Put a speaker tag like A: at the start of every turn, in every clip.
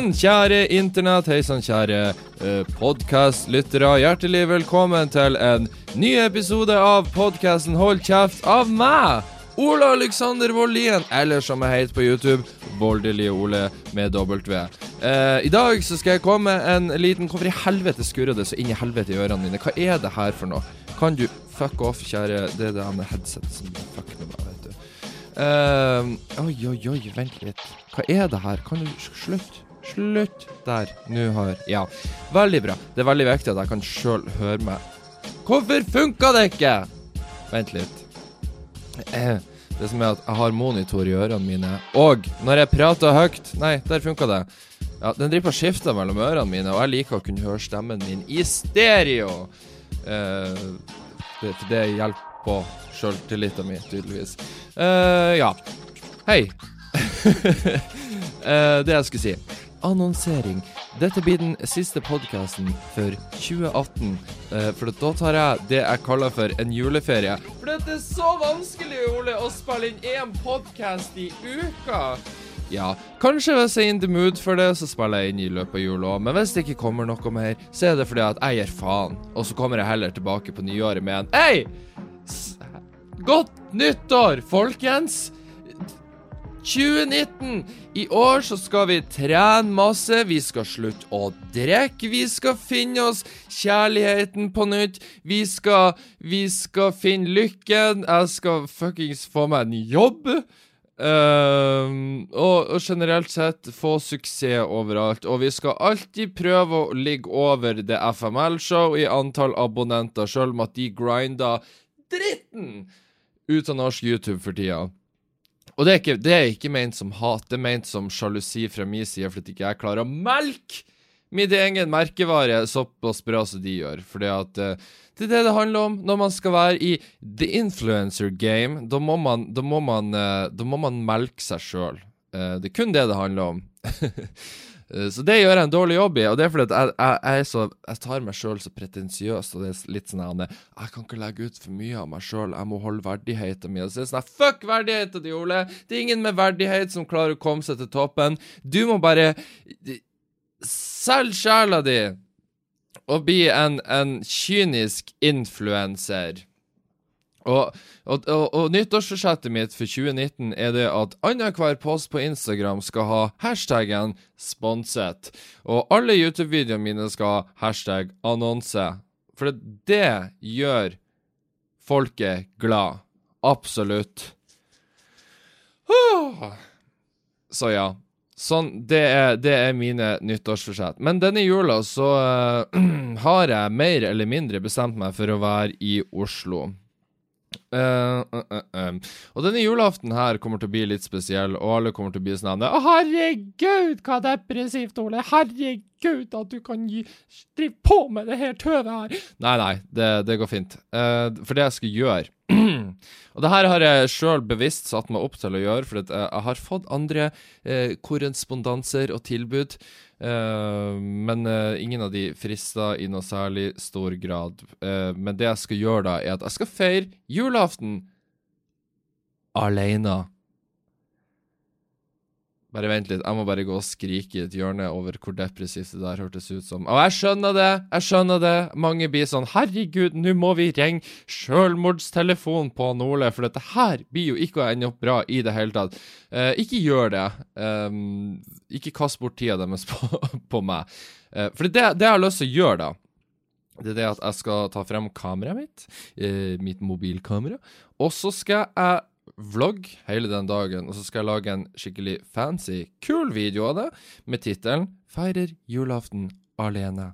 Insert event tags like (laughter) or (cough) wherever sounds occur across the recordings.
A: Sann, kjære internett. Hei sann, kjære uh, podkastlyttere. Hjertelig velkommen til en ny episode av podkasten Hold kjeft av meg, Ole Alexander Voldien, eller som jeg heter på YouTube, Voldelige Ole med W. Uh, I dag så skal jeg komme med en liten Hvorfor i helvete skurrer det så inn i helvete i ørene mine? Hva er det her for noe? Kan du fuck off, kjære Det er det med headset som fucker med meg, vet du. Uh, oi, oi, oi, vent litt. Hva er det her? Kan du Slutt. Slutt der. Nå har Ja. Veldig bra. Det er veldig viktig at jeg kan sjøl høre meg. Hvorfor funka det ikke? Vent litt. (clears throat) Det som er at jeg har monitor i ørene mine, og når jeg prater høyt Nei, der funka det. Ja, Den driver på skifter mellom ørene mine, og jeg liker å kunne høre stemmen min i stereo. Eh, det, det hjelper på sjøltilliten min, tydeligvis. Eh, ja. Hei. (laughs) eh, det jeg skulle si. Annonsering. Dette blir den siste podkasten for 2018. Eh, for da tar jeg det jeg kaller for en juleferie. For det er så vanskelig, Ole, å spille inn én podkast i uka. Ja, kanskje hvis jeg er in the mood for det, så spiller jeg inn i løpet av jula òg. Men hvis det ikke kommer noe mer, så er det fordi at jeg gir faen. Og så kommer jeg heller tilbake på nyåret med en Hei! Godt nyttår, folkens! 2019! I år så skal vi trene masse, vi skal slutte å drikke, vi skal finne oss kjærligheten på nytt, vi skal Vi skal finne lykken, jeg skal fuckings få meg en jobb. Um, og, og, generelt sett få suksess overalt. Og vi skal alltid prøve å ligge over det FML-show i antall abonnenter, sjøl om at de grinder dritten ut av norsk YouTube for tida. Og det er, ikke, det er ikke ment som hat, det er ment som sjalusi fra min side fordi ikke jeg klarer å melke min egen merkevare såpass bra som de gjør. Fordi at uh, det er det det handler om når man skal være i the influencer game. Da må man, da må man, uh, da må man melke seg sjøl. Uh, det er kun det det handler om. (laughs) Eh, så det gjør jeg en dårlig jobb i, og det er fordi at jeg, jeg, jeg, så, jeg tar meg sjøl så pretensiøst, og det er litt sånn at Jeg kan ikke legge ut for mye av meg sjøl, jeg må holde verdigheten min. Så det er sånn Fuck verdigheten din, Ole! Det er ingen med verdighet som klarer å komme seg til toppen. Du må bare selge sjela di og bli en, en kynisk influenser. Og, og, og, og nyttårsforsettet mitt for 2019 er det at annenhver post på Instagram skal ha hashtaggen 'sponset'. Og alle YouTube-videoene mine skal ha hashtag 'annonse'. For det gjør folket glad. Absolutt. Så ja. Sånn, det er, det er mine nyttårsforsett. Men denne jula så uh, (clears throat) har jeg mer eller mindre bestemt meg for å være i Oslo. Uh, uh, uh, og denne julaften her kommer til å bli litt spesiell, og alle kommer til å bli sånn Å, herregud, hva depressivt, Ole. Herregud, at du kan gi, drive på med det her tøvet her. Nei, nei, det, det går fint. for det jeg skal gjøre (clears throat) Og det her har jeg sjøl bevisst satt meg opp til å gjøre, for jeg har fått andre korrespondanser og tilbud. Uh, men uh, ingen av de frister i noe særlig stor grad. Uh, men det jeg skal gjøre da, er at jeg skal feire julaften alene. Bare vent litt, jeg må bare gå og skrike i et hjørne over hvor depressivt det der hørtes ut som. Og jeg skjønner det, jeg skjønner det. Mange blir sånn Herregud, nå må vi ringe sjølmordstelefonen på Nordli, for dette her blir jo ikke å ende opp bra i det hele tatt. Uh, ikke gjør det. Um, ikke kast bort tida deres på, (laughs) på meg. Uh, for det, det jeg har lyst til å gjøre, da det er det at jeg skal ta frem kameraet mitt, uh, mitt mobilkamera, og så skal jeg vlogg hele den dagen, og så skal jeg lage en skikkelig fancy, kul video av det, med tittelen 'Feirer julaften alene'.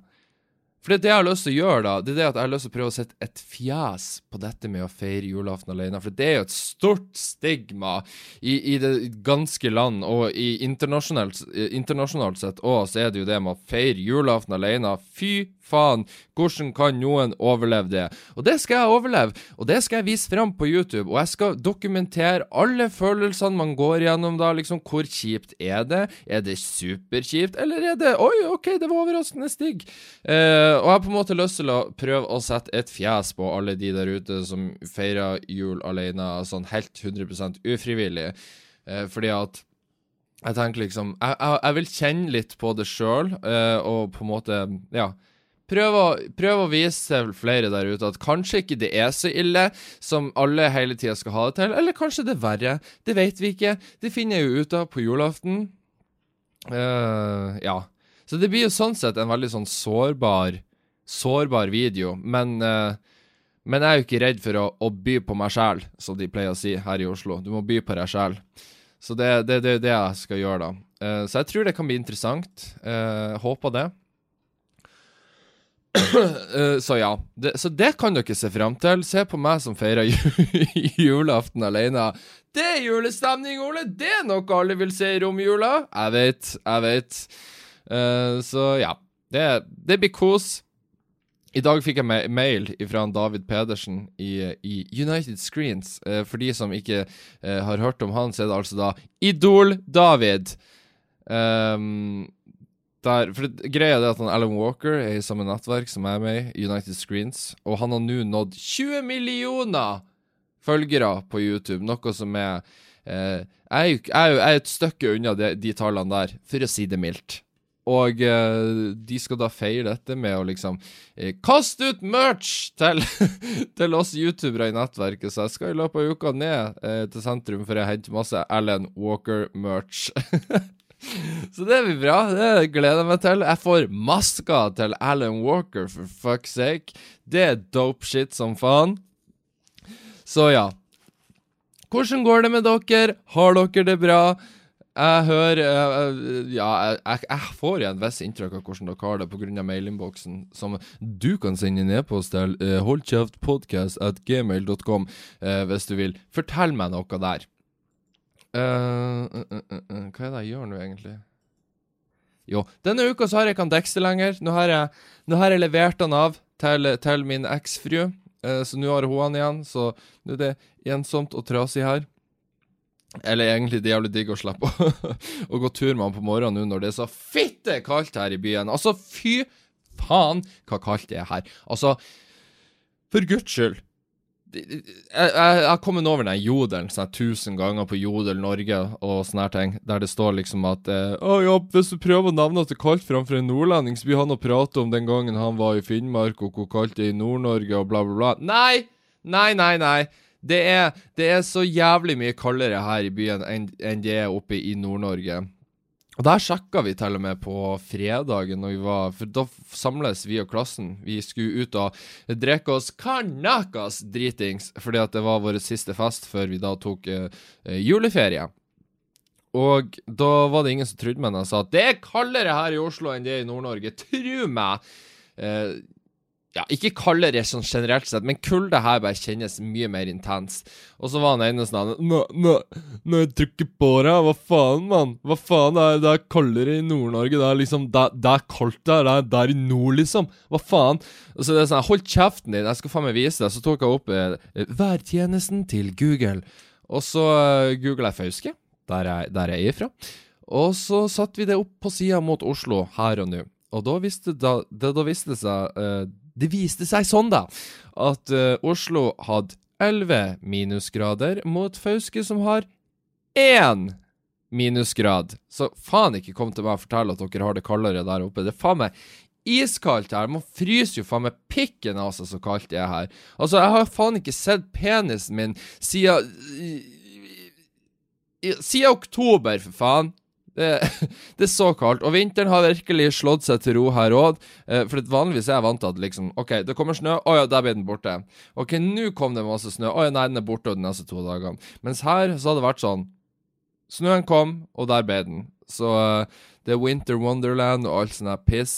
A: For det, det jeg har lyst til å gjøre, da, det er det at jeg har lyst til å prøve å sette et fjes på dette med å feire julaften alene. For det er jo et stort stigma i, i det ganske land, og i internasjonalt, internasjonalt sett òg, så er det jo det med å feire julaften alene. Fy faen, hvordan kan noen overleve det? Og det skal jeg overleve, og det skal jeg vise fram på YouTube. Og jeg skal dokumentere alle følelsene man går gjennom da, liksom. Hvor kjipt er det? Er det superkjipt, eller er det Oi, OK, det var overraskende digg. Eh, og jeg har på en måte lyst til å prøve å sette et fjes på alle de der ute som feirer jul alene sånn helt 100 ufrivillig. Eh, fordi at Jeg tenker liksom Jeg, jeg, jeg vil kjenne litt på det sjøl, eh, og på en måte Ja. Prøve å, prøv å vise flere der ute at kanskje ikke det er så ille som alle hele tida skal ha det til, eller kanskje det er verre. Det vet vi ikke. Det finner jeg jo ut av på julaften. Uh, ja. Så det blir jo sånn sett en veldig sånn sårbar Sårbar video, men uh, men jeg er jo ikke redd for å, å by på meg sjæl, som de pleier å si her i Oslo. Du må by på deg sjæl. Så det er det, det, det, jeg skal gjøre, da. Uh, så jeg tror det kan bli interessant. Håper det. Uh, (coughs) så ja. Det, så det kan dere se fram til. Se på meg som feirer (laughs) julaften alene. Det er julestemning, Ole! Det er noe alle vil se i romjula. Jeg vet, jeg vet. så ja. Det, det blir kos. I dag fikk jeg mail fra David Pedersen i, i United Screens. Uh, for de som ikke uh, har hørt om han, så er det altså da Idol-David. Um, der, for det, Greia er at han Alan Walker er i samme nettverk som jeg er med i, United Screens. Og han har nå nådd 20 millioner følgere på YouTube, noe som er eh, jeg, jeg er et stykke unna de, de tallene der, for å si det mildt. Og eh, de skal da feire dette med å liksom eh, kaste ut merch til, (laughs) til oss youtubere i nettverket. Så jeg skal i løpet av uka ned uh, til sentrum for å hente masse Alan Walker-merch. (laughs) så det blir bra. Det gleder jeg meg til. Jeg får maska til Alan Walker, for fuck's sake. Det er dope shit som faen. Så ja. Hvordan går det med dere? Har dere det bra? Jeg hører uh, Ja, jeg, jeg, får igjen visst inntrykk av hvordan dere har det pga. mailinnboksen, som du kan sende en e-post til uh, holdkjeftpodkast at gmail.com uh, hvis du vil. Fortell meg noe der. Uh, hva er det jeg gjør nå, egentlig? Jo, denne uka så har jeg ikke han Dexter lenger. Nå har jeg, nå har jeg levert han av til, til min eksfrue, så nå har hun han igjen. Så nå er det ensomt og trasig her. Eller egentlig det er jævlig digg å slippe (laughs) å gå tur med han på morgenen nå når det er så fitte kaldt her i byen. Altså, fy faen hva kaldt det er her. Altså, for guds skyld. Jeg, har kommet over den jodelen sånn tusen ganger på Jodel Norge og sånne her ting, der det står liksom at Å ja, hvis du prøver å nevne at det er kaldt framfor en nordlending, så blir han å prate om den gangen han var i Finnmark, og hvor kaldt det er i Nord-Norge, og bla, bla, bla. Nei! Nei, nei, nei. Det er, det er, så jævlig mye kaldere her i byen enn, enn det er oppe i Nord-Norge. Og Der sjekka vi til og med på fredagen, når vi var, for da samles vi og klassen. Vi skulle ut og drikke oss kanakas dritings, fordi at det var vår siste fest før vi da tok eh, juleferie. Og da var det ingen som trodde meg når jeg sa at det er kaldere her i Oslo enn det er i Nord-Norge. Tru meg! Uh, ja, ikke kaldere sånn generelt sett, men kulde her bare kjennes mye mer intens. Og så var han ene sånn Nå, nå, nå jeg trykker på deg, hva faen, mann? Hva faen, det er, det er kaldere i Nord-Norge, det er liksom Det, det er kaldt der, det er der i nord, liksom. Hva faen? Og så det er sånn, hold kjeften din, jeg skal faen meg vise deg. Så tok jeg opp eh, værtjenesten til Google, og så eh, googla jeg Fauske, der jeg, er ifra. Og så satte vi det opp på sida mot Oslo, her og nå. Og da viste, da, da, da det seg uh, det viste seg sånn, da, at uh, Oslo hadde 11 minusgrader mot Fauske, som har én minusgrad. Så faen ikke kom til meg og fortell at dere har det kaldere der oppe. Det er faen meg iskaldt her. Man fryser jo faen meg pikken av seg så kaldt det er her. Altså, jeg har faen ikke sett penisen min siden Siden oktober, for faen. Det, det, er så kaldt. Og vinteren har virkelig slått seg til ro her òg. Eh, for vanligvis er jeg vant til at liksom OK, det kommer snø. Å ja, der ble den borte. OK, nå kom det masse snø. Å ja, nei, den er borte de neste to dagene. Mens her så hadde det vært sånn Snøen kom, og der ble den. Så uh, det er Winter Wonderland og alt sånt der piss.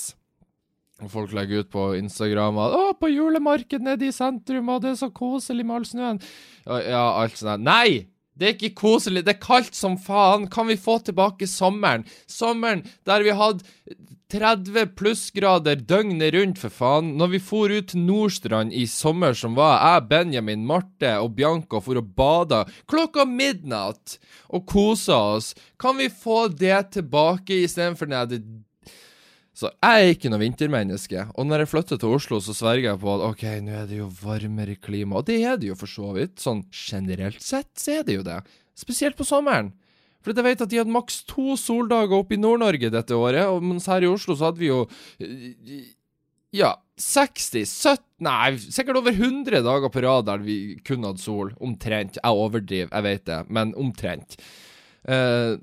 A: Og folk legger ut på Instagram at 'Å, på julemarked nede i sentrum, og det er så koselig med all snøen'. Ja, alt sånt her. Nei! Det er ikke koselig, det er kaldt som faen. Kan vi få tilbake sommeren? Sommeren der vi hadde 30 plussgrader døgnet rundt, for faen. Når vi for ut til Nordstrand i sommer som var, jeg, Benjamin, Marte og Bianca for å bade klokka midnatt og kosa oss. Kan vi få det tilbake istedenfor den så jeg er ikke noe vintermenneske. Og når jeg flytter til Oslo, så sverger jeg på at OK, nå er det jo varmere klima. Og det er det jo for så vidt. Sånn generelt sett så er det jo det. Spesielt på sommeren. For jeg vet at de hadde maks to soldager oppe i Nord-Norge dette året, og mens her i Oslo så hadde vi jo eh, ja, 60, 70 Nei, sikkert over 100 dager på rad der vi kun hadde sol. Omtrent. Jeg overdriver, jeg vet det, men omtrent. Uh,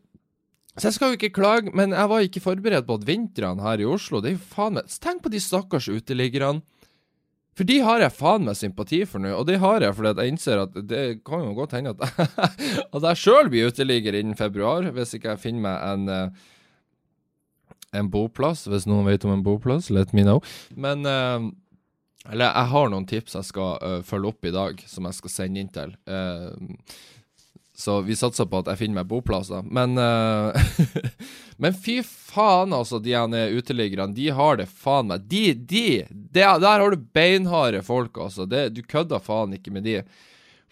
A: så jeg skal jo ikke klage, men jeg var ikke forberedt på at vintrene her i Oslo Det er jo faen meg Tenk på de stakkars uteliggerne. For de har jeg faen meg sympati for nå, og det har jeg fordi jeg innser at det kan jo godt hende at, (laughs) at jeg sjøl blir uteligger innen februar, hvis ikke jeg finner meg en uh, en boplass. Hvis noen vet om en boplass, let me know. Men uh, Eller jeg har noen tips jeg skal uh, følge opp i dag, som jeg skal sende inn til. Uh, så vi satser på at jeg finner meg boplasser. Men (laughs) Men fy faen, altså, de uteliggerne. De har det faen meg De, de, de Der har du beinharde folk, altså. Det, du kødder faen ikke med de.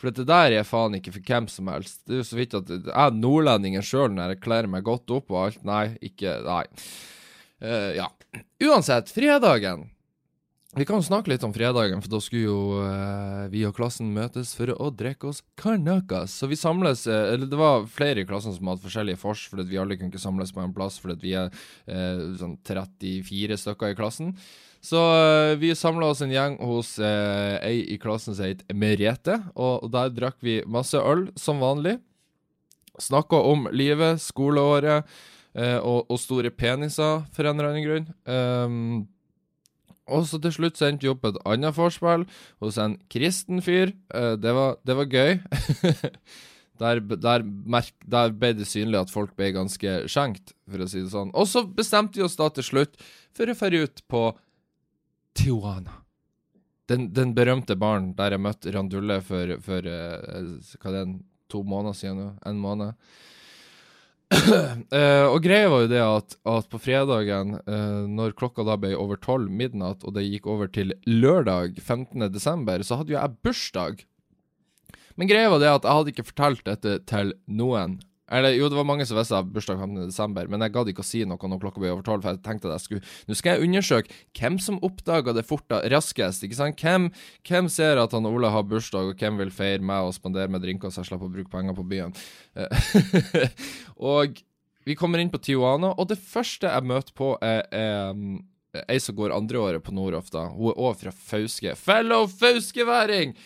A: For det der er faen ikke for hvem som helst. Det er jo så vidt at jeg nordlendingen sjøl når jeg kler meg godt opp og alt. Nei, ikke Nei. Uh, ja. Uansett, fredagen. Vi kan snakke litt om fredagen, for da skulle jo eh, vi og klassen møtes for å drikke oss kanakas. Så vi samles eh, Eller det var flere i klassen som hadde forskjellige fors, fordi vi alle kunne ikke samles på en plass fordi vi er sånn 34 stykker i klassen. Så vi samla oss en gjeng hos ei i klassen som het Merete, og der drakk vi masse øl, som vanlig. Snakka om livet, skoleåret eh, og, og, store peniser, for en eller annen grunn. Um, og så til slutt sendte endte vi opp et annet forspill hos en kristen fyr. Uh, det, var, det, var, gøy. (laughs) der, der, merk, der, ble det synlig at folk ble ganske skjenkt, for å si det sånn. Og så bestemte vi oss da til slutt for å dra ut på Tijuana. Den, den, berømte baren der jeg møtte Randulle for, for uh, hva er to måneder siden nå? En måned uh, og greia var jo det at, at på fredagen, uh, når klokka da ble over tolv midnatt, og det gikk over til lørdag 15. desember, så hadde jo jeg bursdag. Men greia var det at jeg hadde ikke fortalt dette til noen. Eller jo, det var mange som visste jeg bursdag 15.12., men jeg gadd ikke å si noe når klokka ble over tolv, for jeg tenkte at jeg skulle Nå skal jeg undersøke hvem som oppdaga det forta, raskest, ikke sant? Hvem, hvem, ser at han Ole har bursdag, og hvem vil feire meg og spandere med drinker så jeg slipper å bruke penger på byen? (laughs) og vi kommer inn på Tijuana, og det første jeg møter på, er, er ei som går andreåret på Nordhoff, da. Hun er òg fra Fauske. Fellow fauskværing!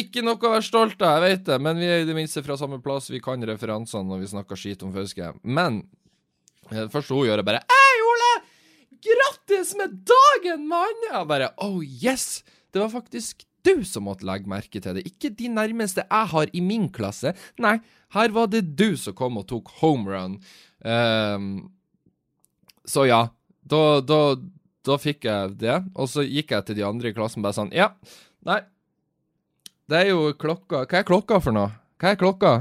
A: Ikke noe å være stolt av, jeg vet det, men vi er i det minste fra samme plass. Vi kan referansene når vi snakker skit om Fauske. Men eh, det første hun gjør, er bare Hei, Ole! Grattis med dagen, mann! Jeg bare Oh, yes! Det var faktisk du som måtte legge merke til det, ikke de nærmeste jeg har i min klasse. Nei, her var det du som kom og tok homerun. Um, så ja, da, da, da fikk jeg det. Og så gikk jeg til de andre i klassen bare sånn Ja, nei, det er jo klokka Hva er klokka for noe? Hva er klokka?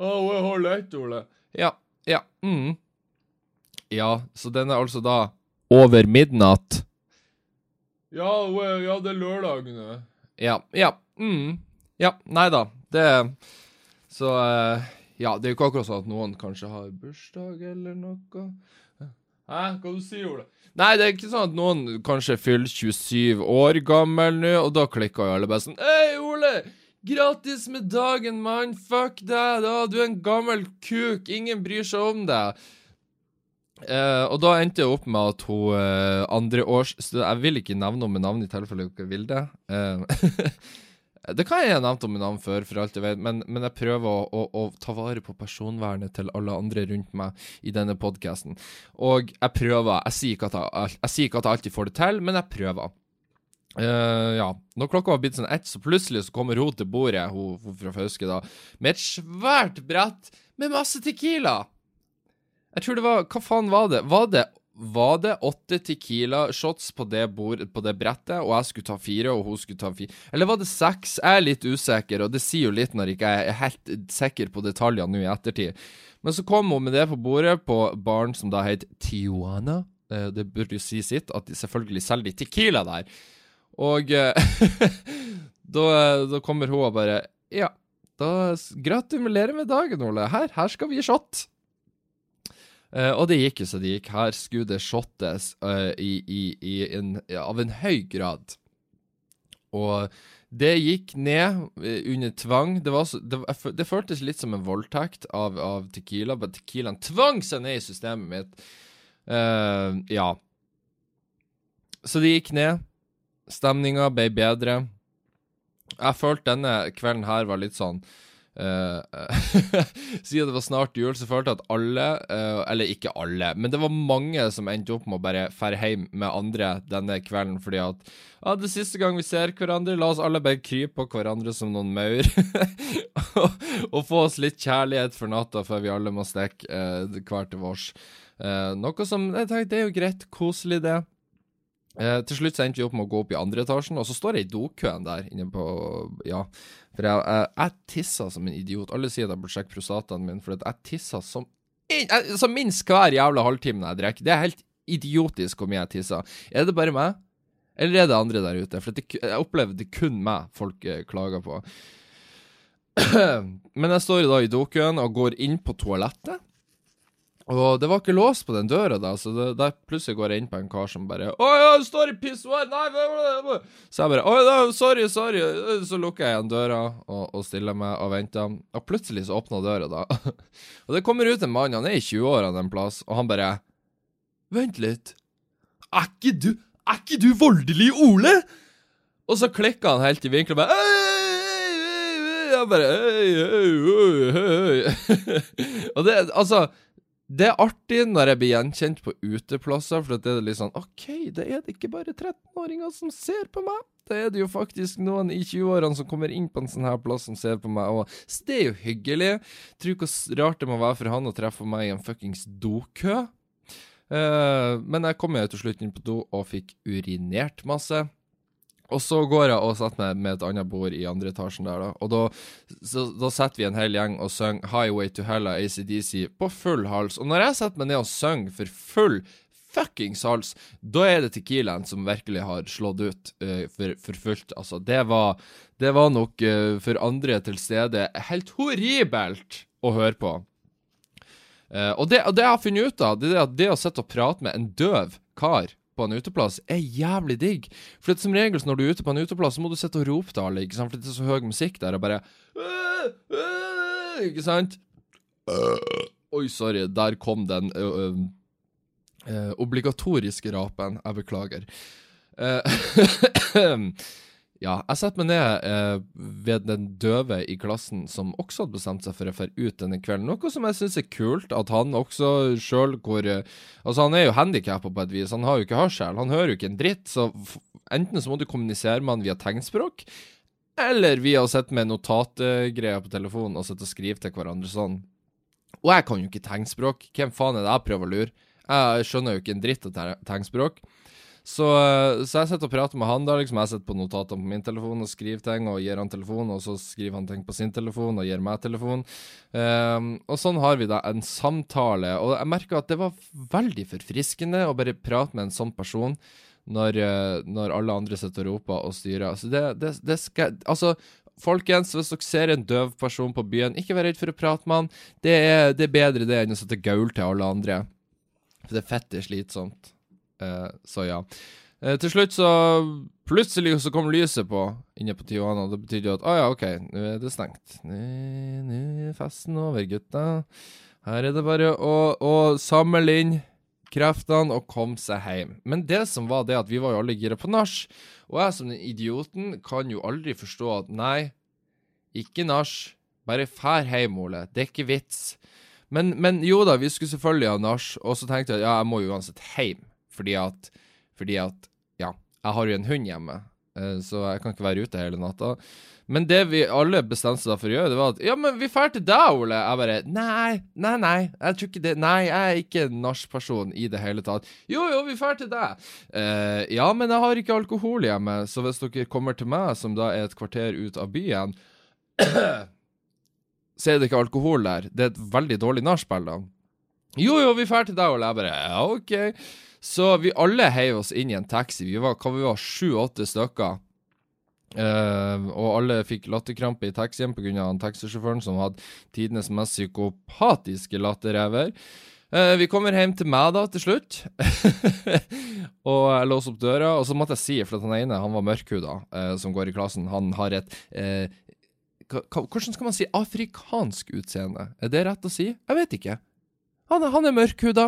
A: Å, hun er halv ett, Ole. Ja. Ja. Mm. Ja, så den er altså da over midnatt? Ja, ja det er lørdag nå. Ja. Ja. Mm. Ja. Nei da. Det Så uh, Ja, det er jo ikke akkurat sånn at noen kanskje har bursdag eller noe. Hæ? Hva du sier Ole? Nei, det er ikke sånn at noen kanskje fyller 27 år gammel nå, og da klikker jo alle bare sånn Hei, Ole! Gratis med dagen, mann! Fuck deg, da! Du er en gammel kuk! Ingen bryr seg om deg! Uh, og da endte jeg opp med at hun uh, andre års Jeg vil ikke nevne henne med navn i tilfelle dere vil det. Uh, (laughs) Det kan jeg ha nevnt om navn før, for alt jeg vet, men, men jeg prøver å, å, å, ta vare på personvernet til alle andre rundt meg i denne podkasten. Og jeg prøver. Jeg sier, ikke ikke at jeg alltid får det til, men jeg prøver. Uh, ja. Når klokka var blitt sånn ett, så plutselig så kommer hun til bordet, hun, hun fra Fauske, da, med et svært brett med masse Tequila. Jeg tror det var Hva faen var det? Var det var det åtte Tequila-shots på, på, det brettet, og jeg skulle ta fire, og hun skulle ta fire Eller var det seks? Jeg er litt usikker, og det sier jo litt når jeg ikke er helt sikker på detaljene nå i ettertid. Men så kom hun med det på bordet på baren som da het Tijuana. Eh, det burde jo si sitt, at de selvfølgelig selger de Tequila der. Og eh, (laughs) da, da, kommer hun og bare Ja, da gratulerer med dagen, Ole. Her, her skal vi shot. Uh, og det gikk jo så det gikk. Her skulle det shottes uh, i, i, i en, av en høy grad. Og det gikk ned uh, under tvang. Det, så, det, det føltes litt som en voldtekt av, av Tequila, men Tequilaen tvang seg ned i systemet mitt. Ja. Så det gikk ned. Stemninga ble bedre. Jeg følte denne kvelden her var litt sånn (laughs) siden det var snart jul, så følte jeg at alle, uh, eller ikke alle, men det var mange som endte opp med å bare dra hjem med andre denne kvelden, fordi at ja, det siste gang vi ser hverandre, la oss alle bare krype på hverandre som noen maur. (laughs) og, og, få oss litt kjærlighet for natta før vi alle må stikke uh, hver til vårs. noe som jeg tenkte, det er jo greit, koselig, det. Eh, til slutt så endte vi opp med å gå opp i andre etasjen, og så står jeg i dokøen der inne på Ja. For jeg, jeg, jeg tissa som en idiot. Alle sier at jeg burde sjekke prostataen min, for jeg tissa som Så minst hver jævla halvtime jeg drikker. Det er helt idiotisk hvor mye jeg tisser. Er det bare meg, eller er det andre der ute? For det, jeg opplever det kun meg folk eh, klager på. (clears throat) Men jeg står da i dokøen og går inn på toalettet. Og det var ikke låst på den døra, da, så det, der plutselig går jeg inn på en kar som bare 'Å ja, du står i pissoar!' Nei, Så jeg bare 'Å ja, sorry, sorry'. Så lukker jeg igjen døra og, og stiller meg og venter. Og plutselig så åpner døra, da. (laughs) og det kommer ut en mann, han er i 20-årene en plass, og han bare 'Vent litt. Er ikke du Er ikke du voldelig, Ole?' Og så klikker han helt i vinkelen og bare Jeg bare Hei, hei, hei, hei. og det, altså det er artig når jeg blir gjenkjent på uteplasser, for det er litt sånn OK, da er det ikke bare 13-åringer som ser på meg. Da er det jo faktisk noen i 20-årene som kommer inn på en sånn her plass som ser på meg. Og så det er jo hyggelig. Tror ikke hvor rart det må være for han å treffe meg i en fuckings dokø. Uh, men jeg kom jo til slutt inn på do og fikk urinert masse. Og så går jeg og setter meg med et annet bord i andre etasjen der, da. Og da, så, da setter vi en hel gjeng og synger 'Highway to Hell' av ACDC på full hals. Og når jeg setter meg ned og synger for full fuckings hals, da er det Tequilaen som virkelig har slått ut uh, for, for, fullt. Altså, det var, det var nok uh, for andre til stede helt horribelt å høre på. Uh, og, det, og det jeg har funnet ut av, det er at det å sitte og prate med en døv kar på en uteplass, er jævlig digg. For som regel når du er ute på en uteplass, så må du sitte og rope til alle, ikke sant? for det er så høy musikk der, og bare Ikke sant? Oi, sorry, der kom den uh, uh, obligatoriske rapen. Jeg beklager. (clears throat) Ja, jeg setter meg ned eh, ved den døve i klassen som også hadde bestemt seg for å dra ut denne kvelden. Noe som jeg syns er kult, at han også sjøl går eh, Altså, han er jo handikappa på et vis, han har jo ikke hørsel, han hører jo ikke en dritt. Så enten så må du kommunisere med han via tegnspråk, eller via å sitte med notatgreier på telefonen og sitte og skrive til hverandre sånn. Og jeg kan jo ikke tegnspråk. Hvem faen er det jeg prøver å lure? Jeg skjønner jo ikke en dritt av tegnspråk. Så, så, jeg sitter og prater med han, da. liksom Jeg sitter på notatene på min telefon og skriver ting, og gir han telefon, og så skriver han ting på sin telefon og gir meg telefon. Um, og sånn har vi da en samtale. Og jeg merker at det var veldig forfriskende å bare prate med en sånn person. Når, eh, når alle andre sitter og roper og styrer. Altså, det, det, det skal Altså, folkens, hvis dere ser en døv person på byen, ikke vær redd for å prate med han. Det er, det er bedre det enn å sette gaul til alle andre. For det er fett det er slitsomt. Eh, så ja. Eh, til slutt så Plutselig så kom lyset på inne på Tijuana. Det betydde jo at å ah, ja, OK, nå er det stengt. Nå er festen over, gutta. Her er det bare å, å samle inn kreftene og komme seg hjem. Men det som var det at vi var jo alle gira på nach. Og jeg som den idioten kan jo aldri forstå at nei, ikke nach. Bare fær hjem, Ole. Det er ikke vits. Men, men jo da, vi skulle selvfølgelig ha nach, og så tenkte jeg at ja, jeg må jo uansett hjem. Fordi at, fordi at Ja, jeg har jo en hund hjemme, eh, så jeg kan ikke være ute hele natta. Men det vi alle bestemte seg for å gjøre, det var at Ja, men vi drar til deg, Ole. Jeg bare Nei, nei, nei. Jeg tror ikke det Nei, jeg er ikke en nachperson i det hele tatt. Jo, jo, vi drar til deg. Uh, ja, men jeg har ikke alkohol hjemme, så hvis dere kommer til meg, som da er et kvarter ut av byen, (clears throat) så er det ikke alkohol der. Det er et veldig dårlig nachspiel, da. Jo, jo, vi drar til deg, Ole. Jeg bare Ja, OK. Så vi alle heiv oss inn i en taxi. Vi var hva vi var, sju-åtte stykker. Uh, og alle fikk latterkrampe i taxien pga. taxisjåføren som hadde tidenes mest psykopatiske latterrever. Uh, vi kommer hjem til meg da, til slutt. (laughs) og jeg låser opp døra, og så måtte jeg si, for at han ene han var mørkhuda, uh, som går i klassen, han har et Hvordan skal man si afrikansk utseende? Er det rett å si? Jeg vet ikke. Han, han er mørkhuda.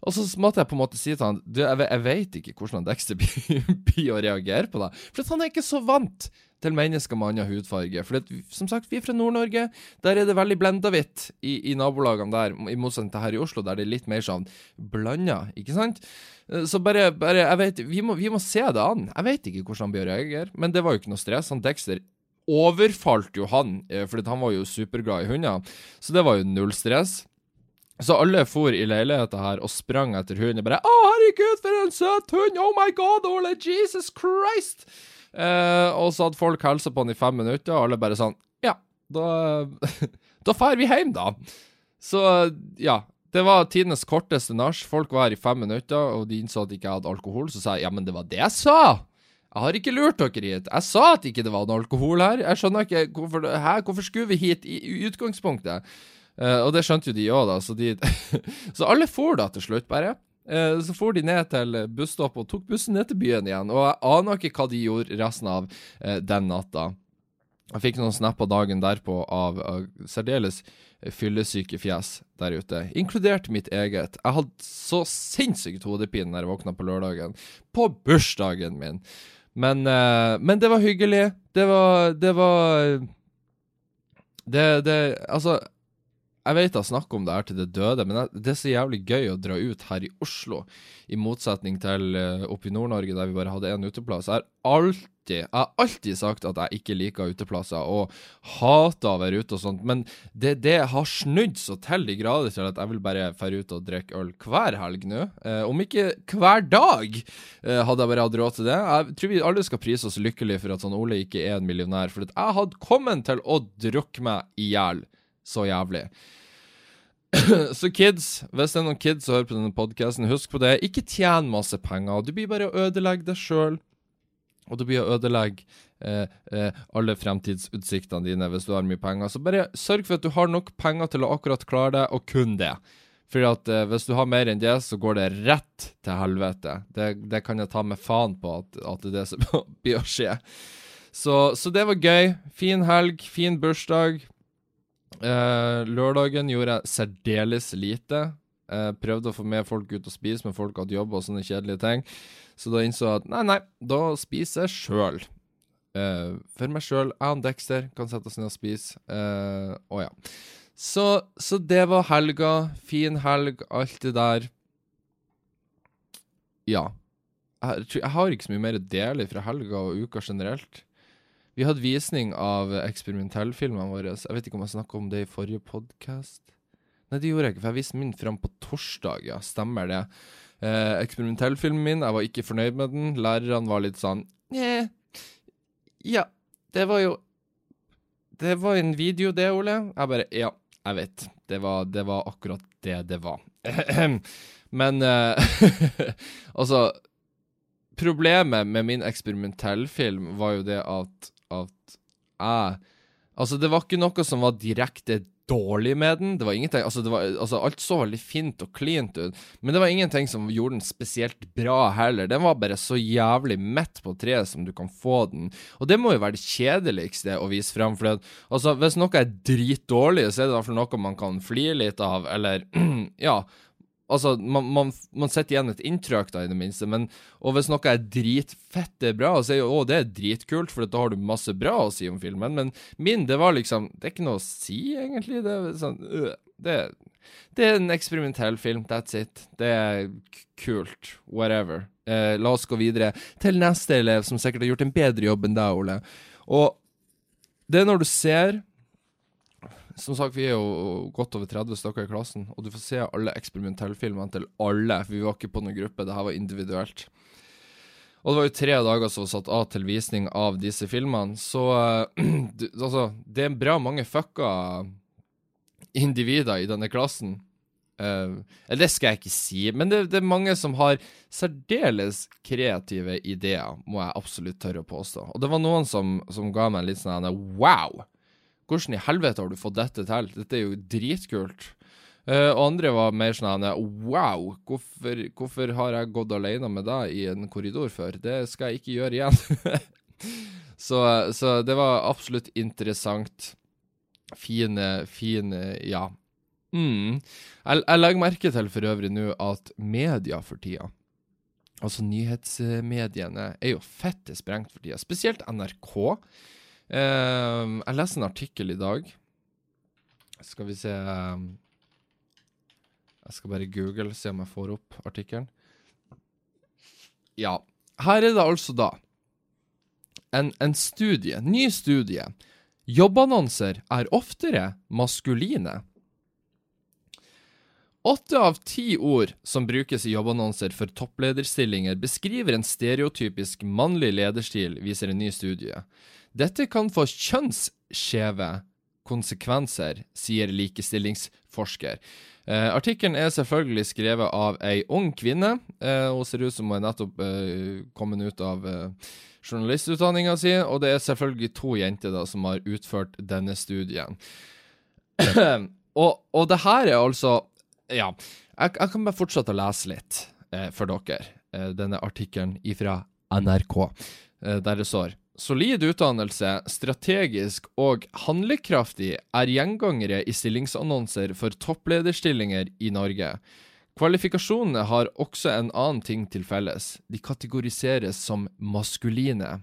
A: Og så måtte jeg på en måte si til han du, jeg, jeg vet ikke hvordan Dexter (laughs) blir å reagere på det. For han er ikke så vant til mennesker med annen hudfarge. For det, som sagt, vi er fra Nord-Norge. Der er det veldig blenda hvitt i, i, nabolagene der, i motsetning til her i Oslo, der det er litt mer sånn blanda, ikke sant? Eh, så bare, bare jeg vet, vi må, vi må, se det an. Jeg vet ikke hvordan han blir å reagere, men det var jo ikke noe stress. Han Dexter overfalt jo han, for han var jo superglad i hunder. Så det var jo null stress. Så alle for i leiligheta her og sprang etter hunden. Bare 'Å, herregud, for en søt hund! Oh my god, Ole! Jesus Christ!' Eh, og så hadde folk hilsa på han i fem minutter, og alle bare sånn Ja, da (laughs) Da drar vi hjem, da. Så ja. Det var tidenes korteste nach. Folk var her i fem minutter, og de innså at jeg ikke hadde alkohol. Så sa jeg ja, men det var det jeg sa! Jeg har ikke lurt dere hit. Jeg sa at ikke det var noe alkohol her. Jeg skjønner ikke hvorfor, hæ? hvorfor skulle vi hit i, utgangspunktet? Uh, og det skjønte jo de òg, da. Så, de, (laughs) så alle for da til slutt, bare. Uh, så for de ned til busstoppet og tok bussen ned til byen igjen. Og jeg aner ikke hva de gjorde resten av uh, den natta. Jeg fikk noen snapper dagen derpå av, av særdeles fyllesyke fjes der ute, inkludert mitt eget. Jeg hadde så sinnssykt hodepine når jeg våkna på lørdagen. På bursdagen min. Men, men det var hyggelig. Det var Det var det, det Altså jeg vet jeg snakker om det her til det døde, men det er så jævlig gøy å dra ut her i Oslo, i motsetning til uh, oppe i Nord-Norge der vi bare hadde én uteplass. Jeg har alltid, jeg har alltid sagt at jeg ikke liker uteplasser, og hater å være ute og sånt, men det, det har snudd så til de grader til at jeg vil bare dra ut og drikke øl hver helg nå. Eh, om ikke hver dag, eh, hadde jeg bare hatt råd til det. Jeg tror vi alle skal prise oss lykkelige for at sånn Ole ikke er en millionær, for jeg hadde kommet til å drukke meg i hjel så jævlig. (coughs) så kids, hvis det er noen kids som hører på denne podkasten, husk på det. Ikke tjen masse penger. Du blir bare å ødelegge deg sjøl. Og du blir å ødelegge eh, eh, alle fremtidsutsiktene dine hvis du har mye penger. Så bare sørg for at du har nok penger til å akkurat klare det, og kun det. For at eh, hvis du har mer enn det, så går det rett til helvete. Det, det kan jeg ta med faen på at, at det er det som (laughs) blir å skje. Så, så det var gøy. Fin helg, fin bursdag. Uh, lørdagen gjorde jeg særdeles lite. Uh, prøvde å få med folk ut og spise, men folk hadde jobb og sånne kjedelige ting. Så da innså jeg at nei, nei, da spiser jeg sjøl. Uh, for meg sjøl. Jeg og Dexter kan sette oss ned og spise. Uh, å ja. Så, så, det var helga. Fin helg, alt det der. Ja. Jeg, jeg har ikke så mye mer å dele fra helga og uka generelt. Vi hadde visning av eksperimentellfilmene våre. Jeg vet ikke om jeg snakka om det i forrige podkast. Nei, det gjorde jeg ikke, for jeg viste min fram på torsdag, ja. Stemmer det. Eh, eksperimentellfilmen min, jeg var ikke fornøyd med den. Lærerne var litt sånn Nja Ja, det var jo Det var en video, det, Ole. Jeg bare Ja, jeg vet. Det var, det var akkurat det det var. (clears throat) Men eh, (laughs) altså Problemet med min eksperimentellfilm var jo det at at jeg Altså, det var ikke noe som var direkte dårlig med den. Det var ingenting Altså, det var, altså alt så veldig fint og cleant ut, men det var ingenting som gjorde den spesielt bra heller. Den var bare så jævlig midt på treet som du kan få den. Og det må jo være det kjedeligste å vise frem, for at, altså, hvis noe er dritdårlig, så er det i hvert fall noe man kan flire litt av, eller (clears throat) ja. Altså, man, man, man sitter igjen et inntrykk, da, i det minste. Men, og hvis noe er dritfette bra, så er jo å, det er dritkult, for da har du masse bra å si om filmen. Men min, det var liksom Det er ikke noe å si, egentlig. Det er sånn øh, det, det, er en eksperimentell film. That's it. Det er kult. Whatever. Eh, la oss gå videre til neste elev, som sikkert har gjort en bedre jobb enn deg, Ole. Og det er når du ser som sagt, vi er jo godt over 30 stykker i klassen, og du får se alle eksperimentellfilmene til alle, for vi var ikke på noen gruppe, det her var individuelt. Og det var jo tre dager som var satt av til visning av disse filmene, så (clears throat) du, altså Det er bra mange fucka individer i denne klassen. Uh, eller det skal jeg ikke si, men det, det, er mange som har særdeles kreative ideer, må jeg absolutt tørre å påstå. Og det var noen som, som ga meg litt sånn wow! Hvordan i helvete har du fått dette til? Dette er jo dritkult. Uh, andre var mer sånn Wow, hvorfor, hvorfor, har jeg gått alene med deg i en korridor før? Det skal jeg ikke gjøre igjen. (laughs) så, så, det var absolutt interessant. Fine, fine Ja. Mm. Jeg, jeg legger merke til for øvrig nå at media for tida Altså nyhetsmediene er jo fette sprengt for tida, spesielt NRK. Uh, jeg leste en artikkel i dag. Skal vi se um, Jeg skal bare google, se om jeg får opp artikkelen. Ja. Her er det altså da en, en studie, ny studie. Jobbannonser er oftere maskuline. Åtte av ti ord som brukes i jobbannonser for topplederstillinger, beskriver en stereotypisk mannlig lederstil, viser en ny studie. Dette kan få kjønnsskjeve konsekvenser, sier likestillingsforsker. Eh, Artikkelen er selvfølgelig skrevet av ei ung kvinne. Eh, hun ser ut som hun er nettopp eh, kommet ut av eh, journalistutdanninga si, og det er selvfølgelig to jenter da som har utført denne studien. (clears throat) og, og det her er altså ja. Jeg, jeg, kan bare fortsette å lese litt eh, for dere. Eh, denne artikkelen fra NRK, eh, der det står Solid utdannelse, strategisk og handlekraftig er gjengangere i stillingsannonser for topplederstillinger i Norge. Kvalifikasjonene har også en annen ting til felles. De kategoriseres som maskuline.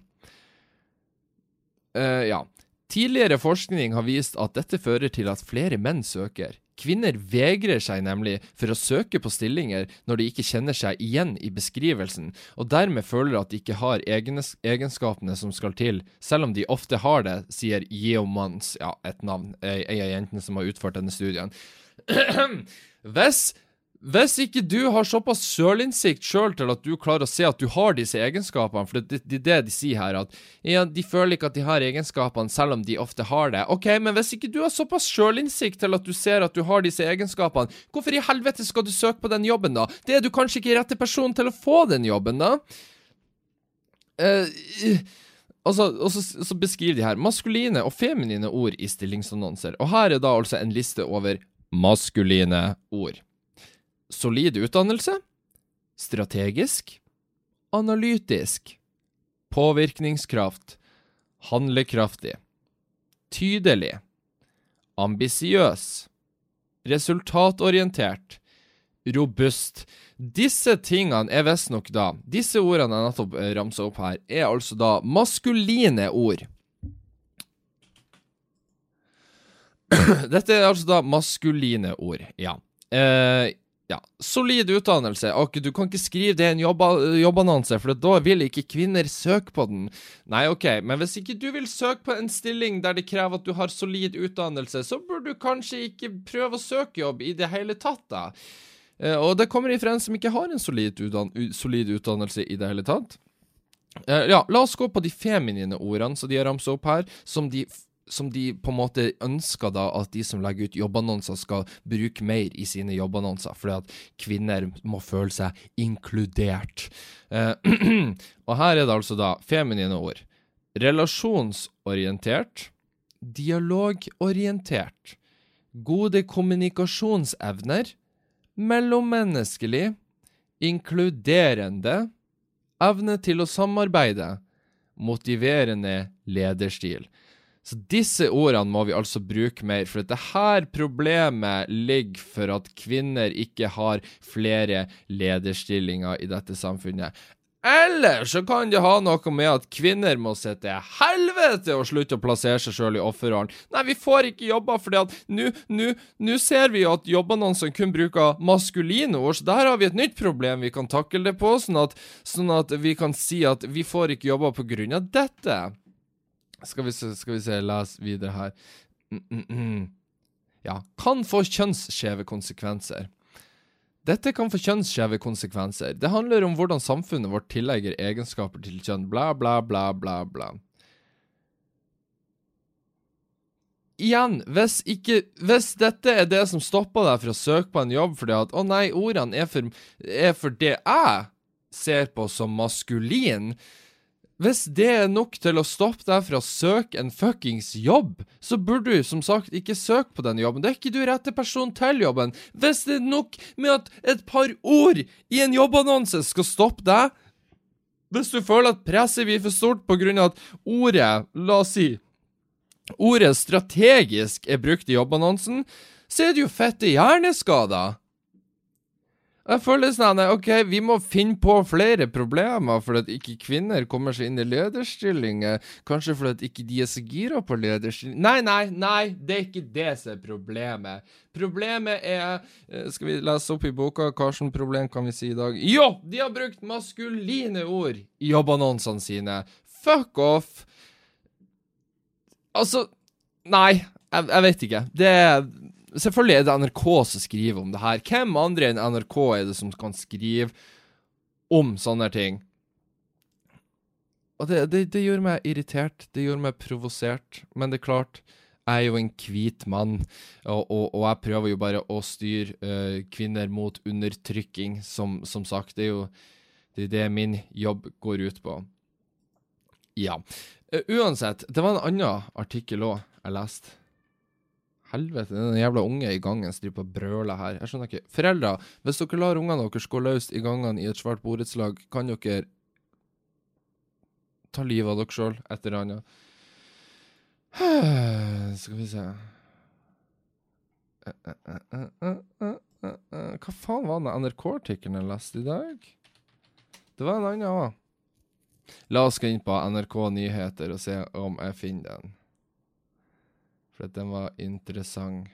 A: Uh, ja. Tidligere forskning har vist at dette fører til at flere menn søker. Kvinner vegrer seg nemlig for å søke på stillinger når de ikke kjenner seg igjen i beskrivelsen, og dermed føler at de ikke har egenskapene som skal til, selv om de ofte har det, sier Yeomans, ja, et navn, ei av jentene som har utført denne studien. (clears throat) Hvis hvis ikke du har såpass sjølinnsikt sjøl til at du klarer å se at du har disse egenskapene, for det er det, det, de sier her, at ja, de føler ikke at de har egenskapene selv om de ofte har det. Ok, men hvis ikke du har såpass sjølinnsikt til at du ser at du har disse egenskapene, hvorfor i helvete skal du søke på den jobben, da? Det er du kanskje ikke rette person til å få den jobben, da? Uh, og så, og så, så beskriver de her maskuline og feminine ord i stillingsannonser, og her er da altså en liste over maskuline ord solid utdannelse, strategisk, analytisk, påvirkningskraft, handlekraftig, tydelig, ambisiøs, resultatorientert, robust. Disse tingene er visstnok da Disse ordene jeg nettopp eh, ramsa opp her, er altså da maskuline ord. (clears throat) Dette er altså da maskuline ord, ja. Eh, ja, solid utdannelse. Ok, du kan ikke skrive det i en jobb jobbannonse, for da vil ikke kvinner søke på den. Nei, ok, men hvis ikke du vil søke på en stilling der det krever at du har solid utdannelse, så burde du kanskje ikke prøve å søke jobb i det hele tatt, da. Uh, og det kommer ifra en som ikke har en solid, utdann solid utdannelse i det hele tatt. Uh, ja, la oss gå på de feminine ordene som de har ramsa opp her, som de som de på en måte ønsker da at de som legger ut jobbannonser, skal bruke mer i sine jobbannonser, fordi at kvinner må føle seg inkludert. Eh, (clears throat) og her er det altså da feminine ord. Relasjonsorientert, dialogorientert, gode kommunikasjonsevner, mellommenneskelig, inkluderende, evne til å samarbeide, motiverende lederstil. Så disse ordene må vi altså bruke mer, for dette her problemet ligger for at kvinner ikke har flere lederstillinger i dette samfunnet. Eller så kan det ha noe med at kvinner må se til helvete og slutte å plassere seg sjøl i offerrollen. Nei, vi får ikke jobber at nå ser vi jo at jobbannonsene kun bruker maskuline ord, så der har vi et nytt problem vi kan takle det på, sånn at, sånn at vi kan si at vi får ikke jobber på grunn av dette. Skal vi se, skal vi se les videre her. Mm, mm, mm. Ja. Kan få kjønnsskjeve konsekvenser. Dette kan få kjønnsskjeve konsekvenser. Det handler om hvordan samfunnet vårt tillegger egenskaper til kjønn, bla, bla, bla, bla, bla. Igjen, hvis, ikke, hvis dette er det som stopper deg fra å søke på en jobb fordi at 'Å nei, ordene er for, er for det jeg ser på som maskulin', hvis det er nok til å stoppe deg fra å søke en fuckings jobb, så burde du som sagt ikke søke på den jobben. Det er ikke du rette person til jobben. Hvis det er nok med at et par ord i en jobbannonse skal stoppe deg, hvis du føler at presset blir for stort på grunn av at ordet, la oss si, ordet strategisk er brukt i jobbannonsen, så er det jo fette hjerneskader. Jeg føler sånn OK, vi må finne på flere problemer for at ikke kvinner kommer seg inn i lederstillinger. Kanskje fordi at ikke de er så gira på lederstillinger Nei, nei, nei, det er ikke det som er problemet. Problemet er eh, Skal vi lese opp i boka hva slags problem kan vi si i dag? Jo, de har brukt maskuline ord i jobbannonsene sine. Fuck off. Altså Nei, jeg, jeg vet ikke. Det er Selvfølgelig er det NRK som skriver om det her. Hvem andre enn NRK er det som kan skrive om sånne ting? Og det, det, det gjør meg irritert. Det gjør meg provosert. Men det er klart, jeg er jo en hvit mann, og, og, og, jeg prøver jo bare å styre uh, kvinner mot undertrykking, som, som, sagt. Det er jo det, er det min jobb går ut på. Ja. Uh, uansett, det var en annen artikkel òg jeg leste. Helvete, den jævla unge i gangen som driver og brøler her. Jeg skjønner ikke. Foreldre, hvis dere lar ungene deres gå løs i gangene i et svært borettslag, kan dere ta livet av dere sjøl et eller annet. (sighs) Skal vi se Hva faen var den NRK-artikkelen jeg leste i dag? Det var en annen òg. La oss gå inn på NRK Nyheter og se om jeg finner den. For at den var interessant.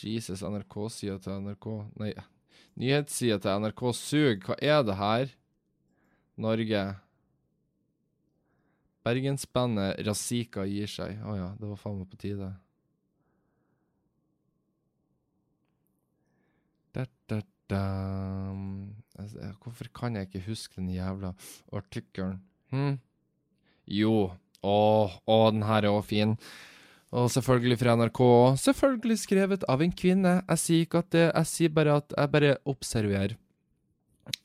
A: Jesus, NRK-sida til NRK Nei, nyhetssida til NRK suger. Hva er det her? Norge. Bergensbandet Razika gir seg. Å oh, ja, det var faen meg på tide. Da, da. Altså, hvorfor kan jeg ikke huske den jævla artikkelen? Hm? Jo, å, å, den her er òg fin. Og selvfølgelig fra NRK òg. Selvfølgelig skrevet av en kvinne. Jeg sier ikke at det Jeg sier bare at jeg bare observerer.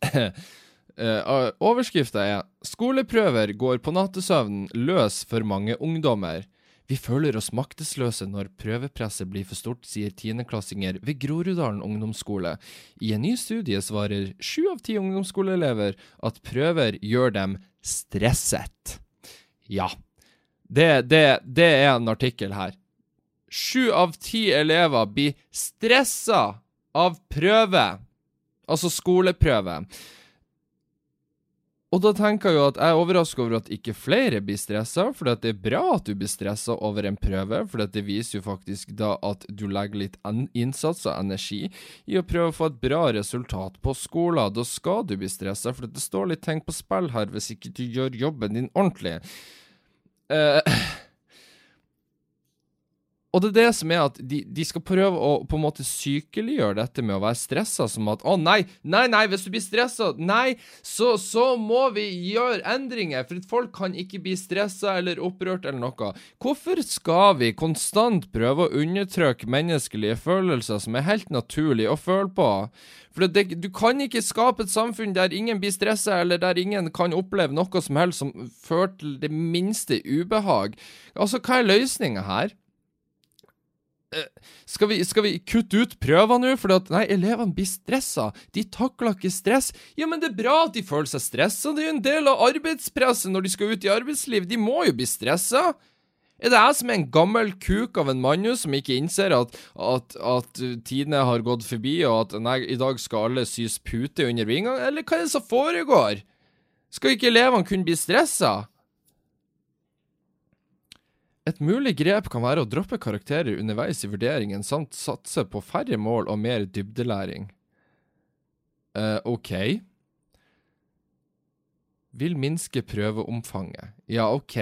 A: (clears throat) uh, Overskrifta er 'Skoleprøver går på nattesøvnen løs for mange ungdommer'. Vi føler oss maktesløse når prøvepresset blir for stort, sier tiendeklassinger ved Groruddalen ungdomsskole. I en ny studie svarer sju av ti ungdomsskoleelever at prøver gjør dem stresset. Ja, det, det, det er en artikkel her. Sju av ti elever blir stressa av prøve, altså skoleprøve. Og da tenker jeg jo at jeg er overraska over at ikke flere blir stressa, for det er bra at du blir stressa over en prøve, for det viser jo faktisk da at du legger litt innsats og energi i å prøve å få et bra resultat på skolen. Da skal du bli stressa, for det står litt ting på spill her hvis ikke du gjør jobben din ordentlig. Uh, og det er det som er at de, de, skal prøve å på en måte sykeliggjøre dette med å være stressa som at å nei, nei, nei, hvis du blir stressa, nei, så, så, må vi gjøre endringer, for folk kan ikke bli stressa eller opprørt eller noe. Hvorfor skal vi konstant prøve å undertrykke menneskelige følelser som er helt naturlig å føle på? For det, du kan ikke skape et samfunn der ingen blir stressa, eller der ingen kan oppleve noe som helst som fører til det minste ubehag. Altså, hva er løsninga her? Skal vi, skal vi, kutte ut prøver nå, For at nei, elevene blir stressa? De takler ikke stress. Ja, men det er bra at de føler seg stressa, det er jo en del av arbeidspresset når de skal ut i arbeidsliv. De må jo bli stressa. Er det jeg som er en gammel kuk av en mann som ikke innser at, at, at tidene har gått forbi, og at nei, i dag skal alle sys pute under vingene? Eller hva er det som foregår? Skal ikke elevene kunne bli stressa? Et mulig grep kan være å droppe karakterer underveis i vurderingen, samt satse på færre mål og mer dybdelæring. Uh, OK. Vil minske prøveomfanget. Ja, OK.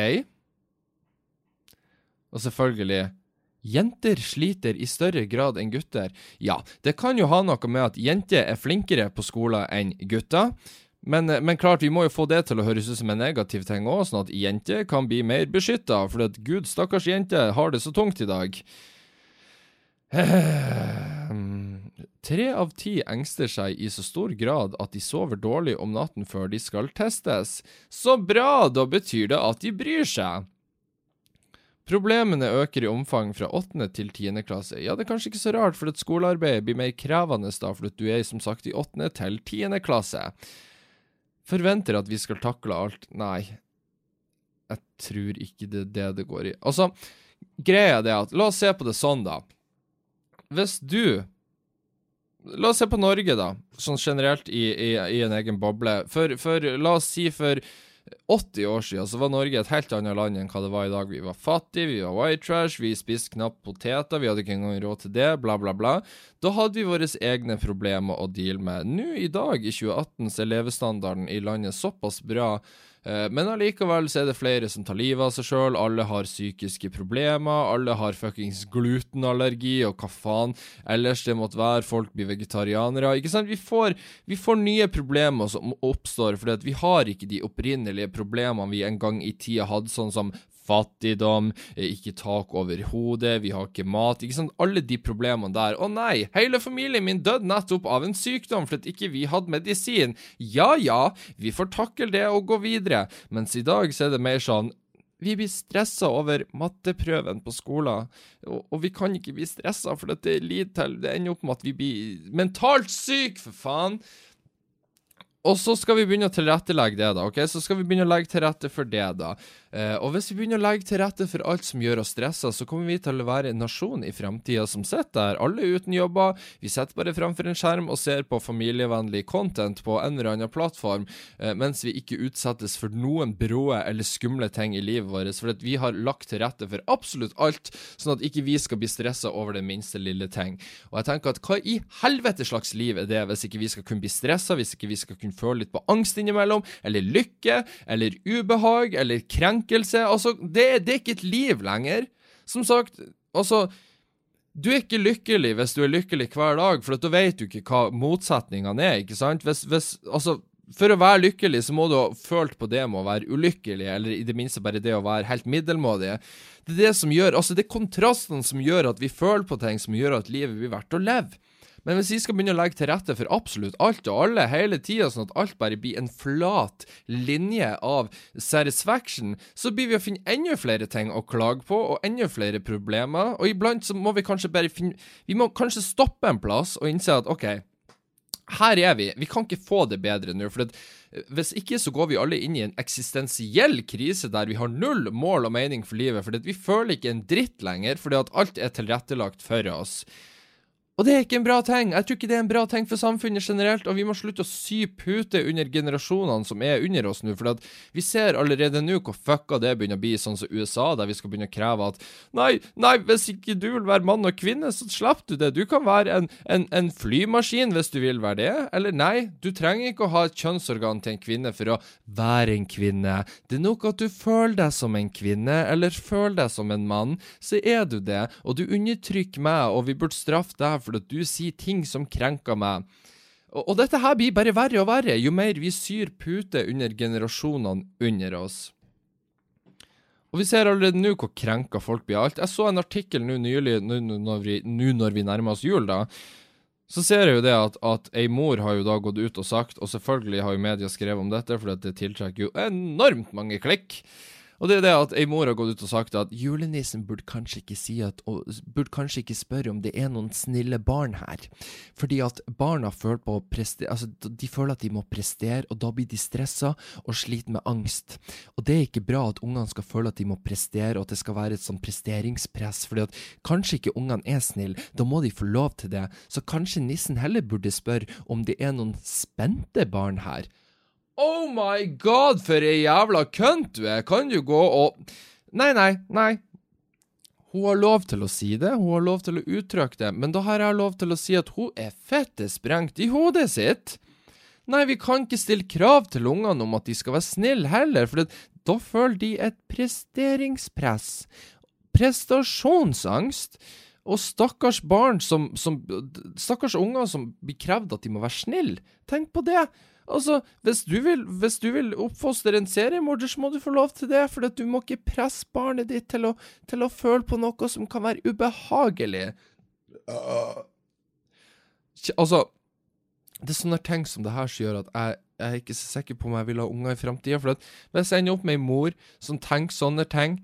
A: Og selvfølgelig Jenter sliter i større grad enn gutter. Ja, det kan jo ha noe med at jenter er flinkere på skolen enn gutter. Men, eh, men, klart, vi må jo få det til å høres ut som en negativ ting òg, sånn at jenter kan bli mer beskytta, For at gud, stakkars jente har det så tungt i dag. (sighs) Tre av ti engster seg i så stor grad at de sover dårlig om natten før de skal testes. Så bra, da betyr det at de bryr seg. Problemene øker i omfang fra 8. til 10. klasse. Ja, det er kanskje ikke så rart, for at skolearbeidet blir mer krevende da, for at du er som sagt i 8. til 10. klasse. Forventer at vi skal takle alt. Nei, jeg tror ikke det er det det går i. Altså, greia er det at La oss se på det sånn, da. Hvis du La oss se på Norge, da, sånn generelt i, i, i en egen boble. For, for, la oss si for 80 år siden så var Norge et helt annet land enn hva det var i dag. Vi var fattige, vi var white trash, vi spiste knapt poteter, vi hadde ikke engang råd til det, bla, bla, bla. Da hadde vi våre egne problemer å deale med. Nå i dag, i 2018, så er levestandarden i landet såpass bra men allikevel så er det flere som tar livet av seg sjøl, alle har psykiske problemer, alle har fuckings glutenallergi og hva faen? Ellers det måtte være, folk blir vegetarianere, ikke sant? Vi får, vi får nye problemer som oppstår fordi at vi har ikke de opprinnelige problemene vi en gang i tida hadde, sånn som fattigdom, eh, ikke tak over hodet, vi har ikke mat ikke sant? Alle de problemene der. Å nei, hele familien min døde nettopp av en sykdom fordi ikke vi hadde medisin. Ja ja, vi får takle det og gå videre, mens i dag så er det mer sånn vi blir stressa over matteprøven på skolen, og, og vi kan ikke bli stressa, for det, til, det ender opp med at vi blir mentalt syke, for faen. Og så skal vi begynne å tilrettelegge det, da. ok? Så skal vi begynne å legge til rette for det, da. Eh, og hvis vi begynner å legge til rette for alt som gjør oss stressa, så kommer vi til å være en nasjon i framtida som sitter der, alle uten jobber. Vi sitter bare framfor en skjerm og ser på familievennlig content på en eller annen plattform, eh, mens vi ikke utsettes for noen bråe eller skumle ting i livet vårt. For at vi har lagt til rette for absolutt alt, sånn at ikke vi skal bli stressa over det minste lille ting. Og jeg tenker at hva i helvete slags liv er det, hvis ikke vi skal kunne bli stressa, hvis ikke vi skal kunne føle litt på angst innimellom, eller lykke, eller ubehag, eller krenk krenkelse. Altså, det, det er ikke et liv lenger. Som sagt, altså du er ikke lykkelig hvis du er lykkelig hver dag, for da vet du ikke hva motsetningene er. ikke sant? Hvis, hvis, altså, for å være lykkelig, så må du ha følt på det med å være ulykkelig, eller i det minste bare det å være helt middelmådig. Det er det som gjør, altså det er kontrastene som gjør at vi føler på ting som gjør at livet blir verdt å leve. Men hvis vi skal begynne å legge til rette for absolutt alt og alle hele tida, sånn at alt bare blir en flat linje av satisfaction, så blir vi å finne enda flere ting å klage på, og enda flere problemer. Og iblant så må vi kanskje bare finne Vi må kanskje stoppe en plass og innse at OK, her er vi. Vi kan ikke få det bedre nå. for hvis ikke så går vi alle inn i en eksistensiell krise der vi har null mål og mening for livet, fordi vi føler ikke en dritt lenger fordi at alt er tilrettelagt for oss. Og det er ikke en bra ting. Jeg tror ikke det er en bra ting for samfunnet generelt, og vi må slutte å sy pute under generasjonene som er under oss nå, for vi ser allerede nå hvor fucka det begynner å bli, sånn som USA, der vi skal begynne å kreve at nei, nei, hvis ikke du vil være mann og kvinne, så slipper du det. Du kan være en, en, en flymaskin hvis du vil være det, eller nei, du trenger ikke å ha et kjønnsorgan til en kvinne for å være en kvinne. Det er nok at du føler deg som en kvinne, eller føler deg som en mann, så er du det, og du undertrykker meg, og vi burde straffe deg fordi at du sier ting som krenker meg. Og, og, dette her blir bare verre og verre jo mer vi syr puter under generasjonene under oss. Og vi ser allerede nå hvor krenka folk blir alt. Jeg så en artikkel nå nylig, nå når, vi, nærmer oss jul, da. Så ser jeg jo det at, at ei mor har jo da gått ut og sagt, og selvfølgelig har jo media skrevet om dette, for det tiltrekker jo enormt mange klikk. Og det er det at ei mor har gått ut og sagt at julenissen burde kanskje ikke si at burde kanskje ikke spørre om det er noen snille barn her. Fordi at barna føler på å prestere Altså, de føler at de må prestere, og da blir de stressa og sliter med angst. Og det er ikke bra at ungene skal føle at de må prestere, og at det skal være et sånn presteringspress. Fordi at kanskje ikke ungene er snille, da må de få lov til det. Så kanskje nissen heller burde spørre om det er noen spente barn her. Oh my god, for ei jævla kønt du er! Kan du gå og Nei, nei, nei. Hun har lov til å si det, hun har lov til å uttrykke det, men da har jeg lov til å si at hun er fette sprengt i hodet sitt. Nei, vi kan ikke stille krav til ungene om at de skal være snille heller, for da føler de et presteringspress. Prestasjonsangst. Og stakkars barn som, som Stakkars unger som blir krevd at de må være snille. Tenk på det. Altså, hvis du vil, hvis du vil oppfostre en seriemorder, så må du få lov til det, for du må ikke presse barnet ditt til å, til å føle på noe som kan være ubehagelig. Altså, det er sånne ting som det her som gjør at jeg, jeg er ikke så sikker på om jeg vil ha unger i framtida. For at hvis jeg ender opp med ei mor som tenker sånne ting,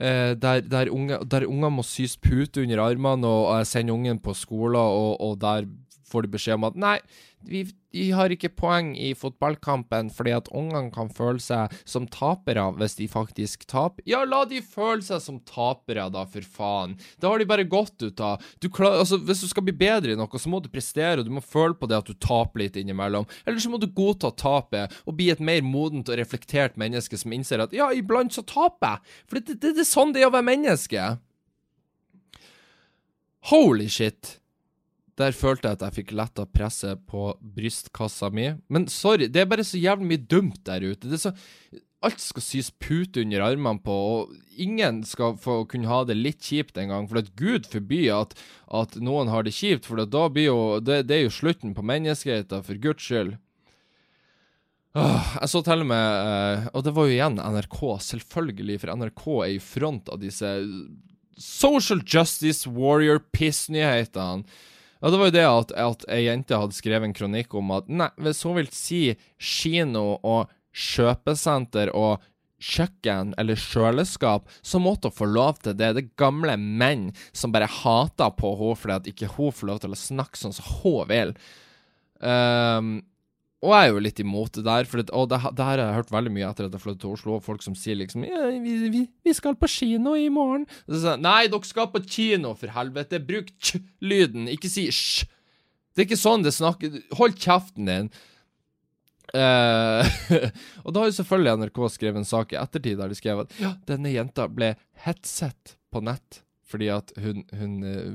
A: eh, der, der, unge, der unger må sys pute under armene, og, og jeg sender ungen på skolen, og, og der får de beskjed om at nei, vi, de har ikke poeng i fotballkampen fordi at ungene kan føle seg som tapere hvis de faktisk taper. Ja, la de føle seg som tapere, da, for faen. Det har de bare godt ut av. Du klar, altså, hvis du skal bli bedre i noe, så må du prestere, og du må føle på det at du taper litt innimellom. Eller så må du godta tapet og bli et mer modent og reflektert menneske som innser at ja, iblant så taper jeg. For det, det, det er sånn det er å være menneske. Holy shit. Der følte jeg at jeg fikk letta presset på brystkassa mi. Men sorry, det er bare så jævlig mye dumt der ute. Det er så Alt skal sys pute under armene på, og ingen skal få kunne ha det litt kjipt engang. For at Gud forby at, at noen har det kjipt, for da blir jo det, det er jo slutten på menneskeheten, for Guds skyld. Åh, jeg så til og med eh, Og det var jo igjen NRK, selvfølgelig, for NRK er i front av disse social justice warrior-piss-nyhetene. Ja, det var jo det at, at ei jente hadde skrevet en kronikk om at nei, hvis hun vil si kino og kjøpesenter og kjøkken eller kjøleskap, så måtte hun få lov til det. Det er gamle menn som bare hater på henne fordi at ikke hun får lov til å snakke sånn som hun vil. Um, og jeg er jo litt imot det der, for det, det, det her har jeg hørt veldig mye etter at jeg flyttet til Oslo. Folk som sier liksom ja, vi, vi, vi, skal på kino i morgen. Så, Nei, dere skal på kino, for helvete. Bruk ch-lyden, ikke si sj. Det er ikke sånn det snakker Hold kjeften din. Uh, (laughs) og da har jo selvfølgelig NRK skrevet en sak i ettertid der de skrev at ja, denne jenta ble hetset på nett fordi at hun, hun uh,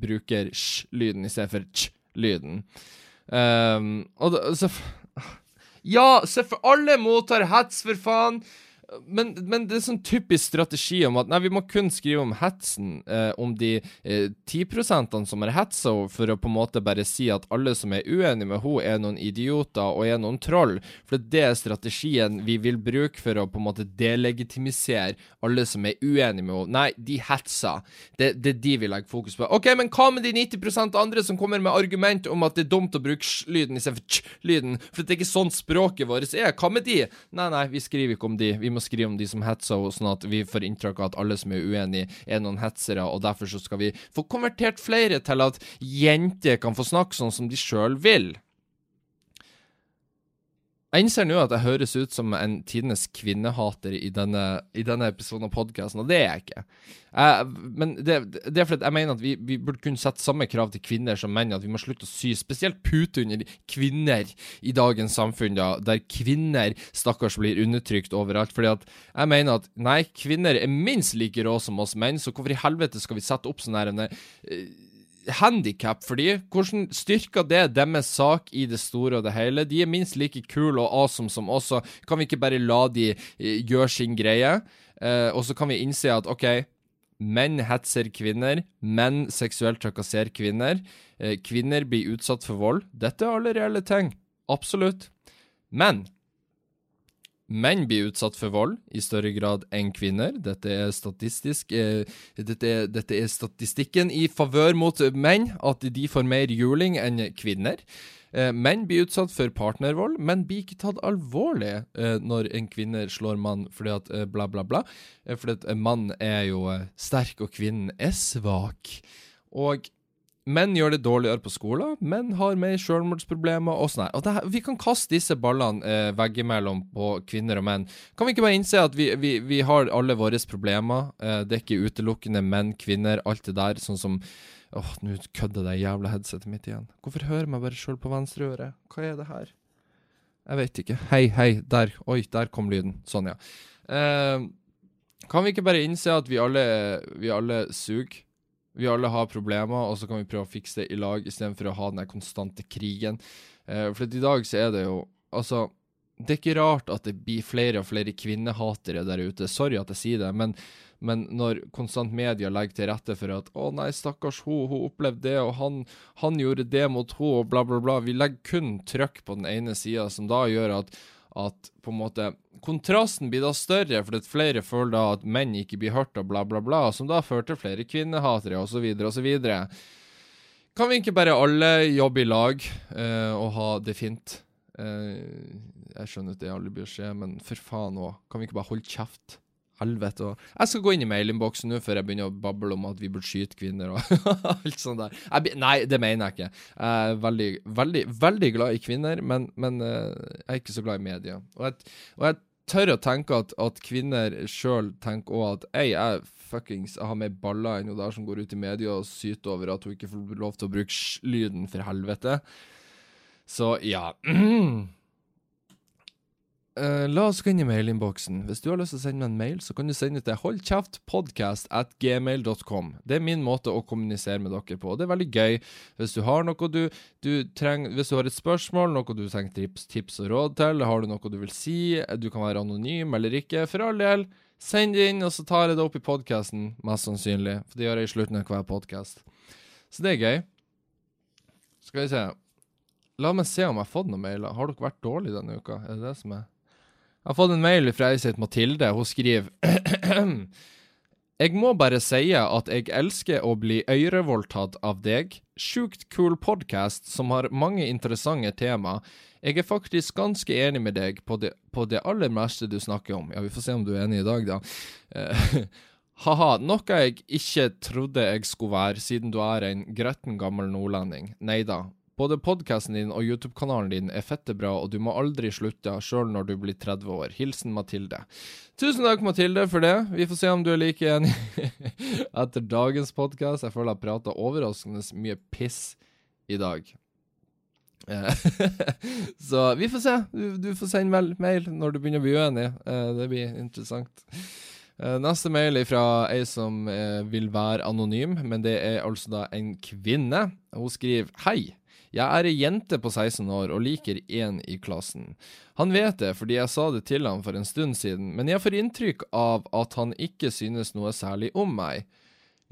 A: bruker sj-lyden i stedet for ch-lyden. Um, og da, så Ja, se for alle mottar hets, for faen! Men, men, det er sånn typisk strategi om at nei, vi må kun skrive om hetsen, eh, om de eh, 10 som er hetsa, for å på en måte bare si at alle som er uenige med henne, er noen idioter og er noen troll. For det er strategien vi vil bruke for å på en måte delegitimisere alle som er uenige med henne. Nei, de hetser. Det er de vi legger fokus på. OK, men hva med de 90% andre som kommer med argument om at det er dumt å bruke lyden istedenfor tj-lyden? For det er ikke sånn språket vårt er. Hva med de? Nei, nei, vi skriver ikke om de. Vi må skrive om de som hetser, sånn at vi får inntrykk av at alle som er uenige, er noen hetsere, og derfor så skal vi få konvertert flere til at jenter kan få snakke sånn som de sjøl vil. Jeg innser nå at jeg høres ut som en tidenes kvinnehater i denne, i denne episoden av podkasten, og det er jeg ikke. Jeg, men det, det, er fordi jeg mener at vi, vi, burde kunne sette samme krav til kvinner som menn, at vi må slutte å sy spesielt pute under kvinner i dagens samfunn, da, der kvinner stakkars blir undertrykt overalt. fordi at jeg mener at nei, kvinner er minst like rå som oss menn, så hvorfor i helvete skal vi sette opp sånn her en uh, handikap for de. Hvordan styrker det deres sak i det store og det hele? De er minst like kule og awesome som oss, så kan vi ikke bare la de uh, gjøre sin greie? Uh, og så kan vi innse at OK, menn hetser kvinner, menn seksuelt trakasserer kvinner. Uh, kvinner blir utsatt for vold. Dette er alle reelle ting. Absolutt. Men Menn blir utsatt for vold i større grad enn kvinner. Dette er eh, dette, er, dette, er, statistikken i favør mot menn, at de får mer juling enn kvinner. Eh, menn blir utsatt for partnervold, men blir ikke tatt alvorlig eh, når en kvinne slår mann fordi at eh, bla, bla, bla. Fordi at mann er jo sterk, og kvinnen er svak. Og Menn gjør det dårligere på skolen, menn har mer selvmordsproblemer og sånn. Vi kan kaste disse ballene eh, veggimellom på kvinner og menn. Kan vi ikke bare innse at vi, vi, vi har alle våre problemer? Eh, det er ikke utelukkende menn, kvinner, alt det der, sånn som Åh, nå kødder det jævla headsetet mitt igjen. Hvorfor hører jeg meg bare sjøl på venstre øre? Hva er det her? Jeg vet ikke. Hei, hei, der. Oi, der kom lyden. Sånn, ja. Eh, kan vi ikke bare innse at vi alle, vi alle suger? Vi alle har problemer, og så kan vi prøve å fikse det i lag istedenfor å ha den konstante krigen. Eh, for i dag så er det jo Altså, det er ikke rart at det blir flere og flere kvinnehatere der ute. Sorry at jeg sier det, men, men når konstant media legger til rette for at 'Å nei, stakkars hun, hun opplevde det, og han, han gjorde det mot hun, og bla, bla, bla' Vi legger kun trykk på den ene sida, som da gjør at at på en måte kontrasten blir da større, fordi at flere føler da at menn ikke blir hørt og bla, bla, bla, som da fører til flere kvinnehatere osv. osv. Kan vi ikke bare alle jobbe i lag uh, og ha det fint? Uh, jeg skjønner at det aldri blir skje, men for faen òg. Kan vi ikke bare holde kjeft? Helvete. Jeg skal gå inn i mailinnboksen nå før jeg begynner å bable om at vi burde skyte kvinner og (laughs) alt sånt der. Jeg, nei, det mener jeg ikke. Jeg er veldig, veldig, veldig glad i kvinner, men, men eh, jeg er ikke så glad i media. Og jeg, og jeg tør å tenke at, at kvinner sjøl tenker òg at ei, jeg fuckings jeg har mer baller enn hun der som går ut i media og syter over at hun ikke får lov til å bruke sj-lyden, for helvete. Så ja. (clears throat) Eh, la oss gå inn i mailinnboksen. Hvis du har lyst til å sende meg en mail, så kan du sende til holdkjeftpodcast at gmail.com. Det er min måte å kommunisere med dere på. og Det er veldig gøy. Hvis du har noe du, du trenger Hvis du har et spørsmål, noe du trenger tips, tips og råd til, har du noe du vil si, du kan være anonym eller ikke, for all del, send det inn, og så tar jeg det opp i podkasten, mest sannsynlig. For det gjør jeg i slutten av hver podkast. Så det er gøy. Skal vi se. La meg se om jeg har fått noen mailer. Har dere vært dårlige denne uka? Er det det som er Jeg har fått en mail fra ei som Mathilde. Hun skriver (clears throat) Jeg må bare si at jeg elsker å bli ørevoldtatt av deg. Sjukt cool podkast som har mange interessante tema. Jeg er faktisk ganske enig med deg på det, på det aller meste du snakker om. Ja, vi får se om du er enig i dag, da. Eh, (laughs) Ha-ha, noe jeg ikke trodde jeg skulle være, siden du er en gretten gammel nordlending. Nei da. Både podkasten din og YouTube-kanalen din er fette bra, og du må aldri slutte, sjøl når du blir 30 år. Hilsen Mathilde. Tusen takk, Mathilde, for det. Vi får se om du er like enig (laughs) etter dagens podkast. Jeg føler jeg prata overraskende mye piss i dag. Eh, (laughs) Så vi får se. Du, du får sende vel mail når du begynner å bli uenig. Eh, Det blir interessant. Eh, Neste mail er fra ei som vil være anonym, men det er altså da en kvinne. Hun skriver Hei. Jeg er ei jente på 16 år og liker én i klassen. Han vet det fordi jeg sa det til ham for en stund siden, men jeg får inntrykk av at han ikke synes noe særlig om meg.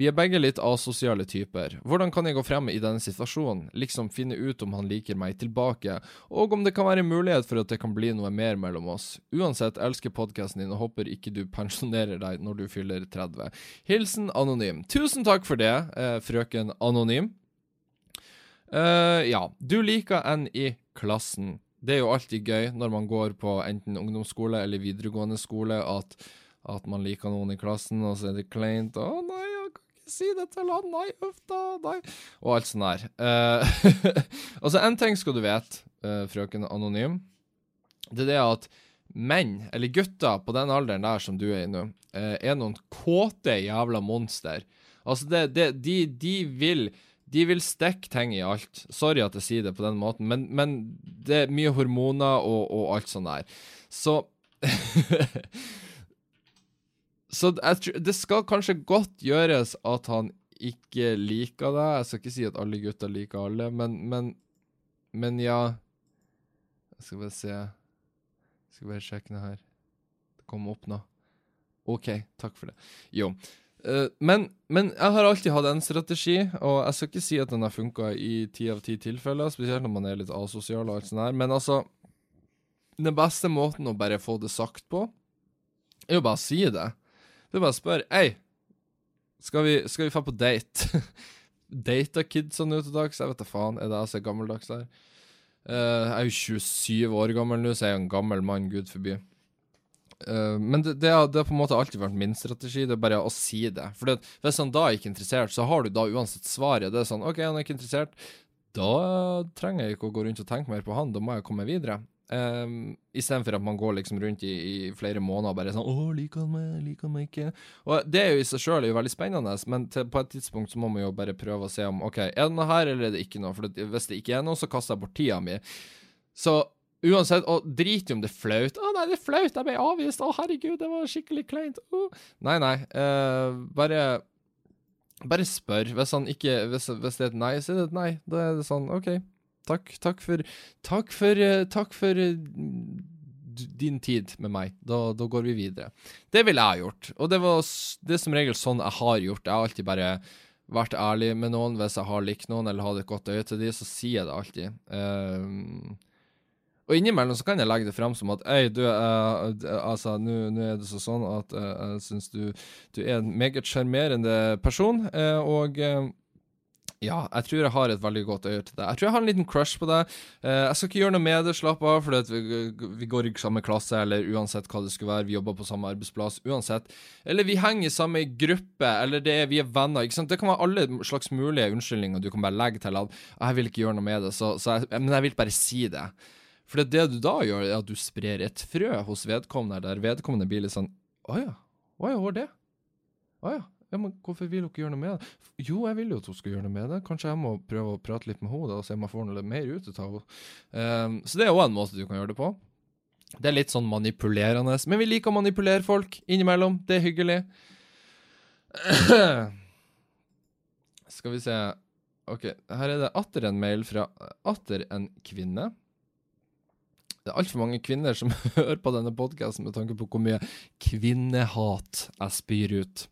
A: Vi er begge litt asosiale typer. Hvordan kan jeg gå frem i denne situasjonen, liksom finne ut om han liker meg tilbake, og om det kan være mulighet for at det kan bli noe mer mellom oss? Uansett, elsker podkasten din og håper ikke du pensjonerer deg når du fyller 30. Hilsen Anonym. Tusen takk for det, eh, frøken Anonym. Eh, ja, du liker en i klassen. Det er jo alltid gøy når man går på enten ungdomsskole eller videregående skole, at, at man liker noen i klassen, og så er det kleint. 'Å nei, jeg kan ikke si det til han. Nei, uff da. Nei.' Og alt sånt der. Uh, (laughs) altså, en ting skal du vite, uh, frøken Anonym. Det er det at menn, eller gutter på den alderen der som du er i nå, er noen kåte jævla monster. Altså, det, det, de, de vil de vil stikke ting i alt. Sorry at jeg sier det på den måten, men, men det er mye hormoner og, og alt sånt der. Så (laughs) Så det skal kanskje godt gjøres at han ikke liker deg. Jeg skal ikke si at alle gutter liker alle, men, men, men ja Jeg skal bare se Jeg skal bare sjekke det her. Det kom opp nå. OK, takk for det. Jo. Eh, men, men jeg har alltid hatt en strategi, og jeg skal ikke si at den har funka i ti av ti tilfeller, spesielt når man er litt asosial og alt sånt her, men altså Den beste måten å bare få det sagt på, er jo bare å si det. Er bare å spørre Ei, skal vi, skal vi få på date? Data kidsene nå til dags? Jeg vet da faen. Er det jeg som er gammeldags der? Uh, jeg er jo 27 år gammel nå, så jeg er en gammel mann, gud forby. Eh, men det, det, har, det har på en måte alltid vært min strategi, det er bare å si det. For det, hvis han da er ikke interessert, så har du da uansett svaret. Det er sånn OK, han er ikke interessert. Da trenger jeg ikke å gå rundt og tenke mer på han, da må jeg komme videre. Um, Istedenfor at man går liksom rundt i, i flere måneder og bare sånn 'Å, liker han meg? Liker han meg ikke?' Og Det er jo i seg sjøl veldig spennende, men til, på et tidspunkt så må man jo bare prøve å se om OK, er det noe her, eller er det ikke noe? For hvis det ikke er noe, så kaster jeg bort tida mi. Så uansett, og drit i om det er flaut. 'Å nei, det er flaut, jeg ble avvist. Å herregud, det var skikkelig kleint.' Uh. Nei, nei. Uh, bare bare spør. Hvis, ikke, hvis, hvis det er et nei, så er det et nei. Da er det sånn OK. Takk, takk for Takk for, eh, takk for eh, din tid med meg. Da, da går vi videre. Det ville jeg ha gjort. Og det, var, det er som regel sånn jeg har gjort. Jeg har alltid bare vært ærlig med noen. Hvis jeg har likt noen eller hadde et godt øye til dem, så sier jeg det alltid. Ehm, og innimellom så kan jeg legge det fram som at Ei, du, uh, altså, nå er det så sånn at uh, jeg syns du, du er en meget sjarmerende person, uh, og Ja, jeg tror jeg har et veldig godt øye til det. Jeg tror jeg har en liten crush på deg. Jeg skal ikke gjøre noe med det, slapp av, for vi, vi, går i samme klasse, eller uansett hva det skulle være. Vi jobber på samme arbeidsplass, uansett. Eller vi henger i samme gruppe, eller det vi er venner. ikke sant? Det kan være alle slags mulige unnskyldninger du kan bare legge til at jeg vil ikke gjøre noe med det, så, så jeg, men jeg vil bare si det. For det du da gjør, er at du sprer et frø hos vedkommende, der vedkommende blir litt sånn Å ja, å ja, var det? Å ja. Ja, men hvorfor vil hun ikke gjøre noe med det? Jo, jeg vil jo at hun skal gjøre noe med det. Kanskje jeg må prøve å prate litt med henne og se om jeg får noe mer ut av henne. Um, så det er òg en måte du kan gjøre det på. Det er litt sånn manipulerende. Men vi liker å manipulere folk innimellom. Det er hyggelig. (clears throat) Skal vi se OK, her er det atter en mail fra atter en kvinne. Det er altfor mange kvinner som (laughs) hører på denne podkasten med tanke på hvor mye kvinnehat jeg spyr ut.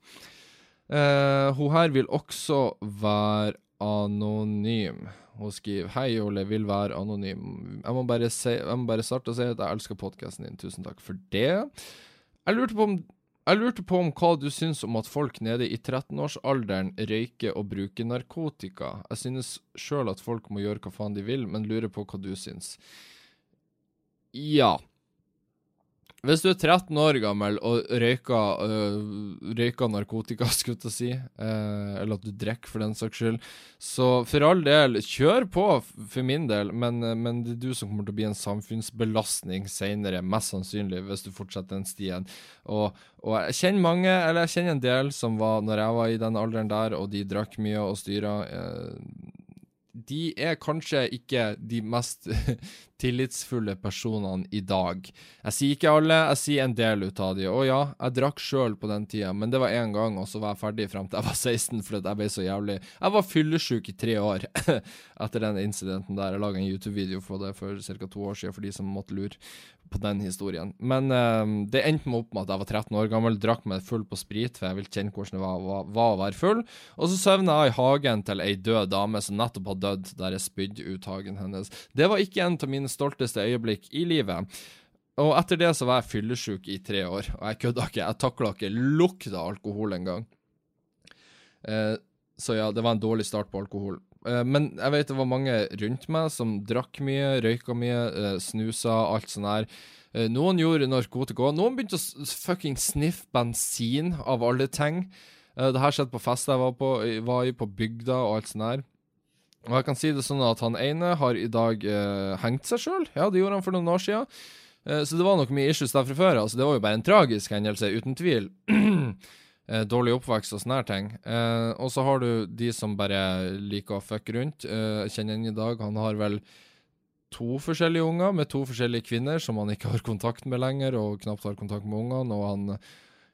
A: Uh, hun her vil også være anonym. Hun skriver Hei, Ole, vil være anonym. Jeg må bare, si, jeg må bare starte og si at jeg elsker podkasten din. Tusen takk for det. Jeg lurte, på om, jeg lurte på om hva du syns om at folk nede i 13-årsalderen røyker og bruker narkotika. Jeg synes sjøl at folk må gjøre hva faen de vil, men lurer på hva du syns. Ja. Hvis du er 13 år gammel og røyker, øh, røyker narkotika, (laughs) skulle jeg si, øh, eller at du drikker for den saks skyld, så for all del, kjør på for min del, men, men, det er du som kommer til å bli en samfunnsbelastning senere, mest sannsynlig, hvis du fortsetter den stien. Og, og, jeg kjenner mange, eller jeg kjenner en del som var når jeg var i den alderen der, og de drakk mye og styra. Eh, de er kanskje ikke de mest (laughs) tillitsfulle personene i dag. Jeg sier ikke alle, jeg sier en del ut av de. Og ja, jeg drakk sjøl på den tida, men det var én gang, og så var jeg ferdig frem til jeg var (laughs) 16 fordi jeg ble så jævlig Jeg var fyllesyk i tre år (laughs) etter den incidenten der. Jeg laga en YouTube-video for det for ca. to år siden for de som måtte lure på den historien. Men uh, det endte meg opp med at jeg var 13 år gammel, drakk meg full på sprit, for jeg ville kjenne hvordan det var, var, var, å være full. Og så søvna jeg i hagen til ei død dame som nettopp hadde dødd, der jeg spydde ut hagen hennes. Det var ikke en av mine stolteste øyeblikk i livet. Og etter det så var jeg fyllesyk i tre år, og jeg kødda ikke. Jeg takla ikke lukta alkohol engang. Uh, så ja, det var en dårlig start på alkohol. Uh, men jeg vet det var mange rundt meg som drakk mye, røyka mye, uh, snusa, alt sånn her. Uh, noen gjorde narkotika. Noen begynte å fucking sniffe bensin, av alle ting. det her skjedde på fest jeg var, på, var i, på bygda og alt sånn her. Og jeg kan si det sånn at han ene har i dag hengt seg sjøl. Ja, det gjorde han for noen år sia. så det var nok mye issues der fra før. Altså, det var jo bare en tragisk hendelse, uten tvil. (clears throat) eh, dårlig oppvekst og sånne her ting. Eh, og så har du de som bare liker å fucke rundt. Eh, jeg kjenner en i dag, han har vel to forskjellige unger med to forskjellige kvinner som han ikke har kontakt med lenger, og knapt har kontakt med ungene. og han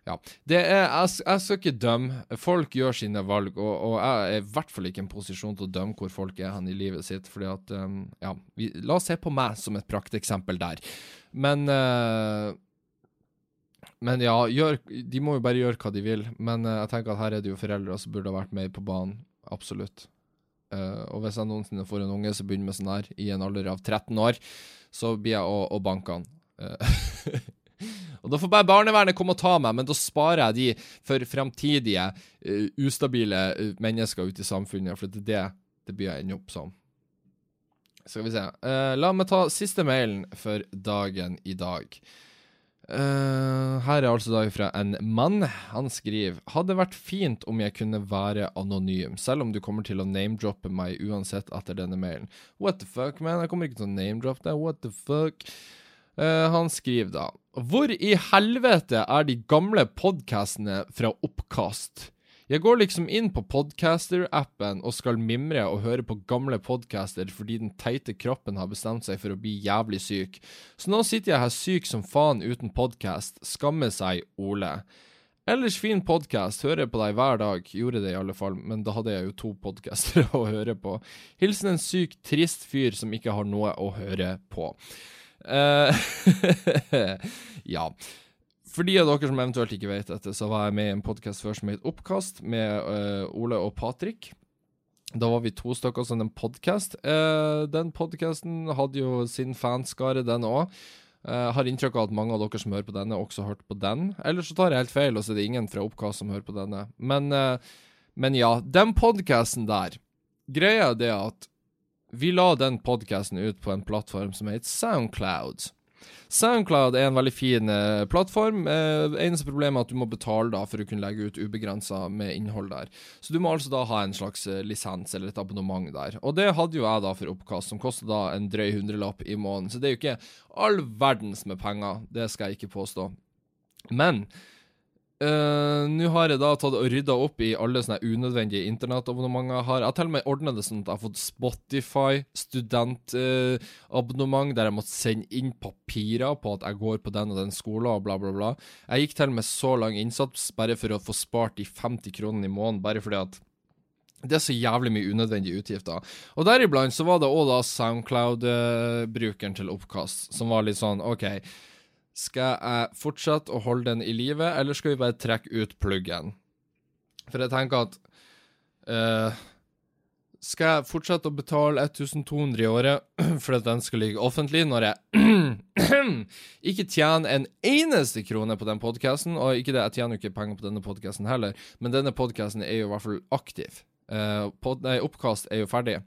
A: ja. Det er, jeg, jeg, skal ikke dømme. Folk gjør sine valg, og, og, jeg er i hvert fall ikke i en posisjon til å dømme hvor folk er hen i livet sitt. fordi at, um, ja, vi, La oss se på meg som et prakteksempel der. Men uh, men ja, gjør, de må jo bare gjøre hva de vil. Men uh, jeg tenker at her er det jo foreldre som burde ha vært med på banen. Absolutt. Uh, og hvis jeg noensinne får en unge som begynner med sånn her i en alder av 13 år, så blir jeg å, å banke han. Uh, (laughs) og da får bare barnevernet komme og ta meg, men da sparer jeg de for fremtidige ustabile mennesker ute i samfunnet, for det er det det blir jeg ender opp som. Skal vi se. la meg ta siste mailen for dagen i dag. Uh, her er altså da fra en mann. Han skriver Hadde vært fint om jeg kunne være anonym, selv om du kommer til å name-droppe meg uansett etter denne mailen. What the fuck, man? Jeg kommer ikke til å name-droppe deg. What the fuck? Uh, han skriver da Hvor i helvete er de gamle podkastene fra Oppkast? Jeg går liksom inn på Podcaster-appen og skal mimre og høre på gamle podcaster fordi den teite kroppen har bestemt seg for å bli jævlig syk. Så nå sitter jeg her syk som faen uten podkast. Skammer seg, Ole. Ellers fin podkast, hører på deg hver dag. Gjorde det i alle fall, men da hadde jeg jo to podcaster (laughs) å høre på. Hilsen en syk, trist fyr som ikke har noe å høre på. Uh, (laughs) ja. For de av dere som eventuelt ikke vet dette, så var jeg med i en podkast før som het Oppkast, med uh, Ole og Patrick. Da var vi to stykker som en podkast. Uh, den podkasten hadde jo sin fanskare, den òg. Uh, har inntrykk av at mange av dere som hører på denne, også har hørt på den. Eller så tar jeg helt feil, og så er det ingen fra Oppkast som hører på denne. Men, men ja, den podkasten der greia er det at vi la den podkasten ut på en plattform som heter Soundcloud. Soundcloud er en veldig fin eh, plattform. Eh, eneste problemet er at du må betale da for å kunne legge ut ubegrensa med innhold der. Så du må altså da ha en slags eh, lisens eller et abonnement der. Og det hadde jo jeg da for oppkast, som koster da en drøy hundrelapp i måneden. Så det er jo ikke all verdens med penger, det skal jeg ikke påstå. Men Uh, Nå har jeg da tatt og rydda opp i alle sånne unødvendige internettabonnementer jeg har. Jeg til og med ordna det sånn at jeg har fått Spotify studentabonnement, uh, der jeg måtte sende inn papirer på at jeg går på den og den skolen, og bla, bla, bla. Jeg gikk til og med så lang innsats bare for å få spart de 50 kronene i måneden, bare fordi at det er så jævlig mye unødvendige utgifter. Og deriblant så var det òg da Soundcloud-brukeren til oppkast, som var litt sånn OK. Skal jeg fortsette å holde den i live, eller skal vi bare trekke ut pluggen? For jeg tenker at uh, Skal jeg fortsette å betale 1200 i året (clears throat) for at den skal ligge offentlig, når jeg (clears throat) ikke tjener en eneste krone på den podkasten? Og ikke det, jeg tjener jo ikke penger på denne podkasten heller, men denne podkasten er jo i hvert fall aktiv. Uh, pod, nei, oppkast er jo ferdig.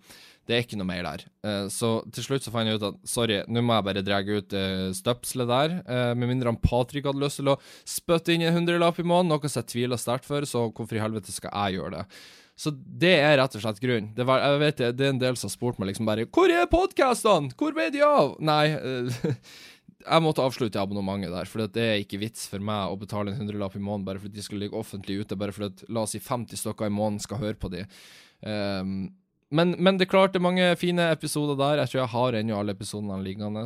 A: Det er ikke noe mer der. Uh, så til slutt så fant jeg ut at sorry, nå må jeg bare dra ut uh, støpselet der. Uh, med mindre han Patrick hadde lyst til å spytte inn en hundrelapp i måneden, noe som jeg tviler sterkt for, så hvorfor i helvete skal jeg gjøre det? Så det er rett og slett grunnen. Det, var, jeg vet, det er en del som har spurt meg liksom bare 'Hvor er podkastene? Hvor ble de av?' Nei. (laughs) jeg måtte avslutte abonnementet der, for det er ikke vits for meg å betale en hundrelapp i måneden bare fordi de skal ligge offentlig ute, bare fordi la oss si 50 stykker i måneden skal høre på de. Um, men, men, det er klart det er mange fine episoder der. Jeg tror jeg har ennå alle episodene liggende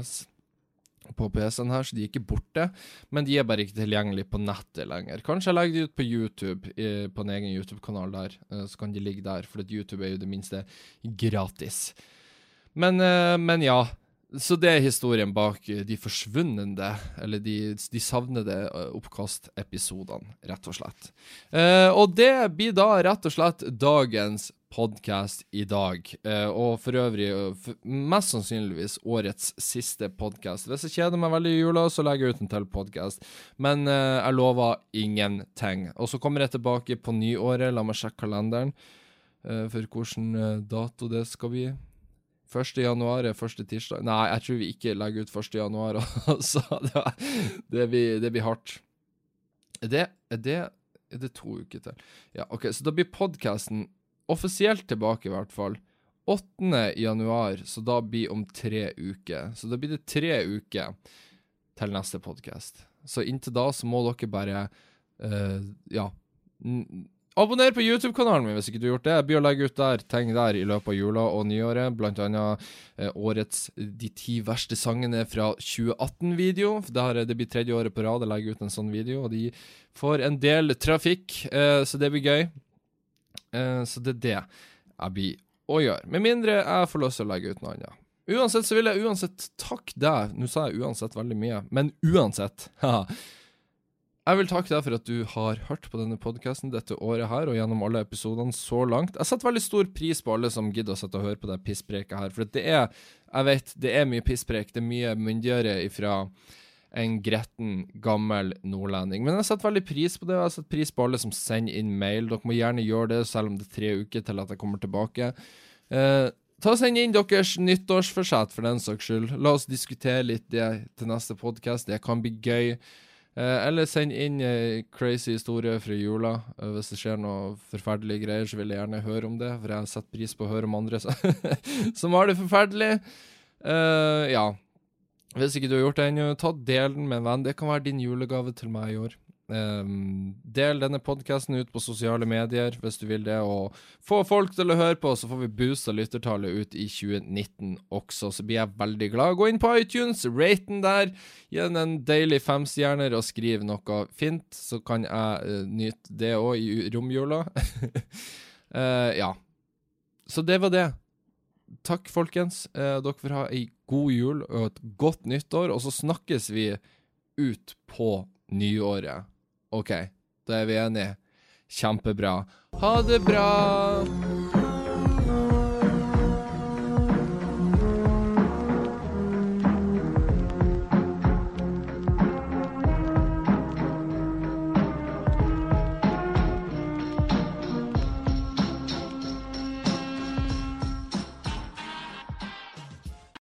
A: på PC-en her, så de er ikke borte. Men de er bare ikke tilgjengelige på nettet lenger. Kanskje jeg legger de ut på YouTube, på en egen YouTube-kanal der. Eh, så kan de ligge der, for YouTube er jo det minste gratis. Men, eh, men ja. Så det er historien bak de forsvunne, eller de, de savnede eh, oppkastepisodene, rett og slett. og det blir da rett og slett dagens podkast i dag. Eh, og for øvrig mest sannsynligvis årets siste podkast. Hvis jeg kjeder meg veldig i jula, så legger jeg ut en til podkast. Men eh, jeg lover ingenting. Og så kommer jeg tilbake på nyåret. La meg sjekke kalenderen eh, for hvilken eh, dato det skal bli. 1. januar er første tirsdag Nei, jeg tror vi ikke legger ut 1. januar, (laughs) altså. Det, blir, det blir hardt. Er det, er det er det to uker til? Ja, OK. Så da blir podkasten offisielt tilbake, i hvert fall. 8. januar, så da blir om tre uker. Så da blir det tre uker til neste podkast. Så inntil da så må dere bare uh, Ja. Abonner på YouTube-kanalen min hvis ikke du har gjort det. Jeg blir å legge ut der ting der i løpet av jula og nyåret. Blant annet eh, årets De ti verste sangene fra 2018-video. Det, det blir tredje året på rad jeg legger ut en sånn video, og de får en del trafikk, eh, så det blir gøy. Uh, så det er det jeg blir å gjøre. Med mindre jeg får lyst til å legge ut noe annet. Uansett så vil jeg uansett takke deg. Nå sa jeg uansett veldig mye, men uansett. (laughs) jeg vil takke deg for at du har hørt på denne podkasten dette året her, og gjennom alle episodene så langt. Jeg setter veldig stor pris på alle som gidder å sitte og høre på det pisspreiket her, for det er Jeg vet, det er mye pisspreik. Det er mye myndigere ifra en gretten, gammel nordlending. Men jeg setter veldig pris på det, og jeg setter pris på alle som sender inn mail. Dere må gjerne gjøre det, selv om det er tre uker til at jeg kommer tilbake. Eh, ta og Send inn deres nyttårsforsett, for den saks skyld. La oss diskutere litt det til neste podkast. Det kan bli gøy. Eh, eller send inn eh, crazy historie fra jula. Eh, hvis det skjer noe forferdelige greier, så vil jeg gjerne høre om det, for jeg setter pris på å høre om andre (laughs) som har det forferdelig. Eh, ja. Hvis ikke du har gjort det ennå, ta del den med en venn. Det kan være din julegave til meg i år. Um, del denne podkasten ut på sosiale medier hvis du vil det, og få folk til å høre på, så får vi boosta lyttertallet ut i 2019 også. Så blir jeg veldig glad. Gå inn på iTunes, rate den der, gi den en deilig femstjerner og skriv noe fint, så kan jeg uh, nyte det òg i romjula. uh, (laughs) ja. Så det var det. Takk, folkens. Eh, dere får ha ei god jul og et godt nyttår, og så snakkes vi ut på nyåret. OK, da er vi enige. Kjempebra. Ha det bra!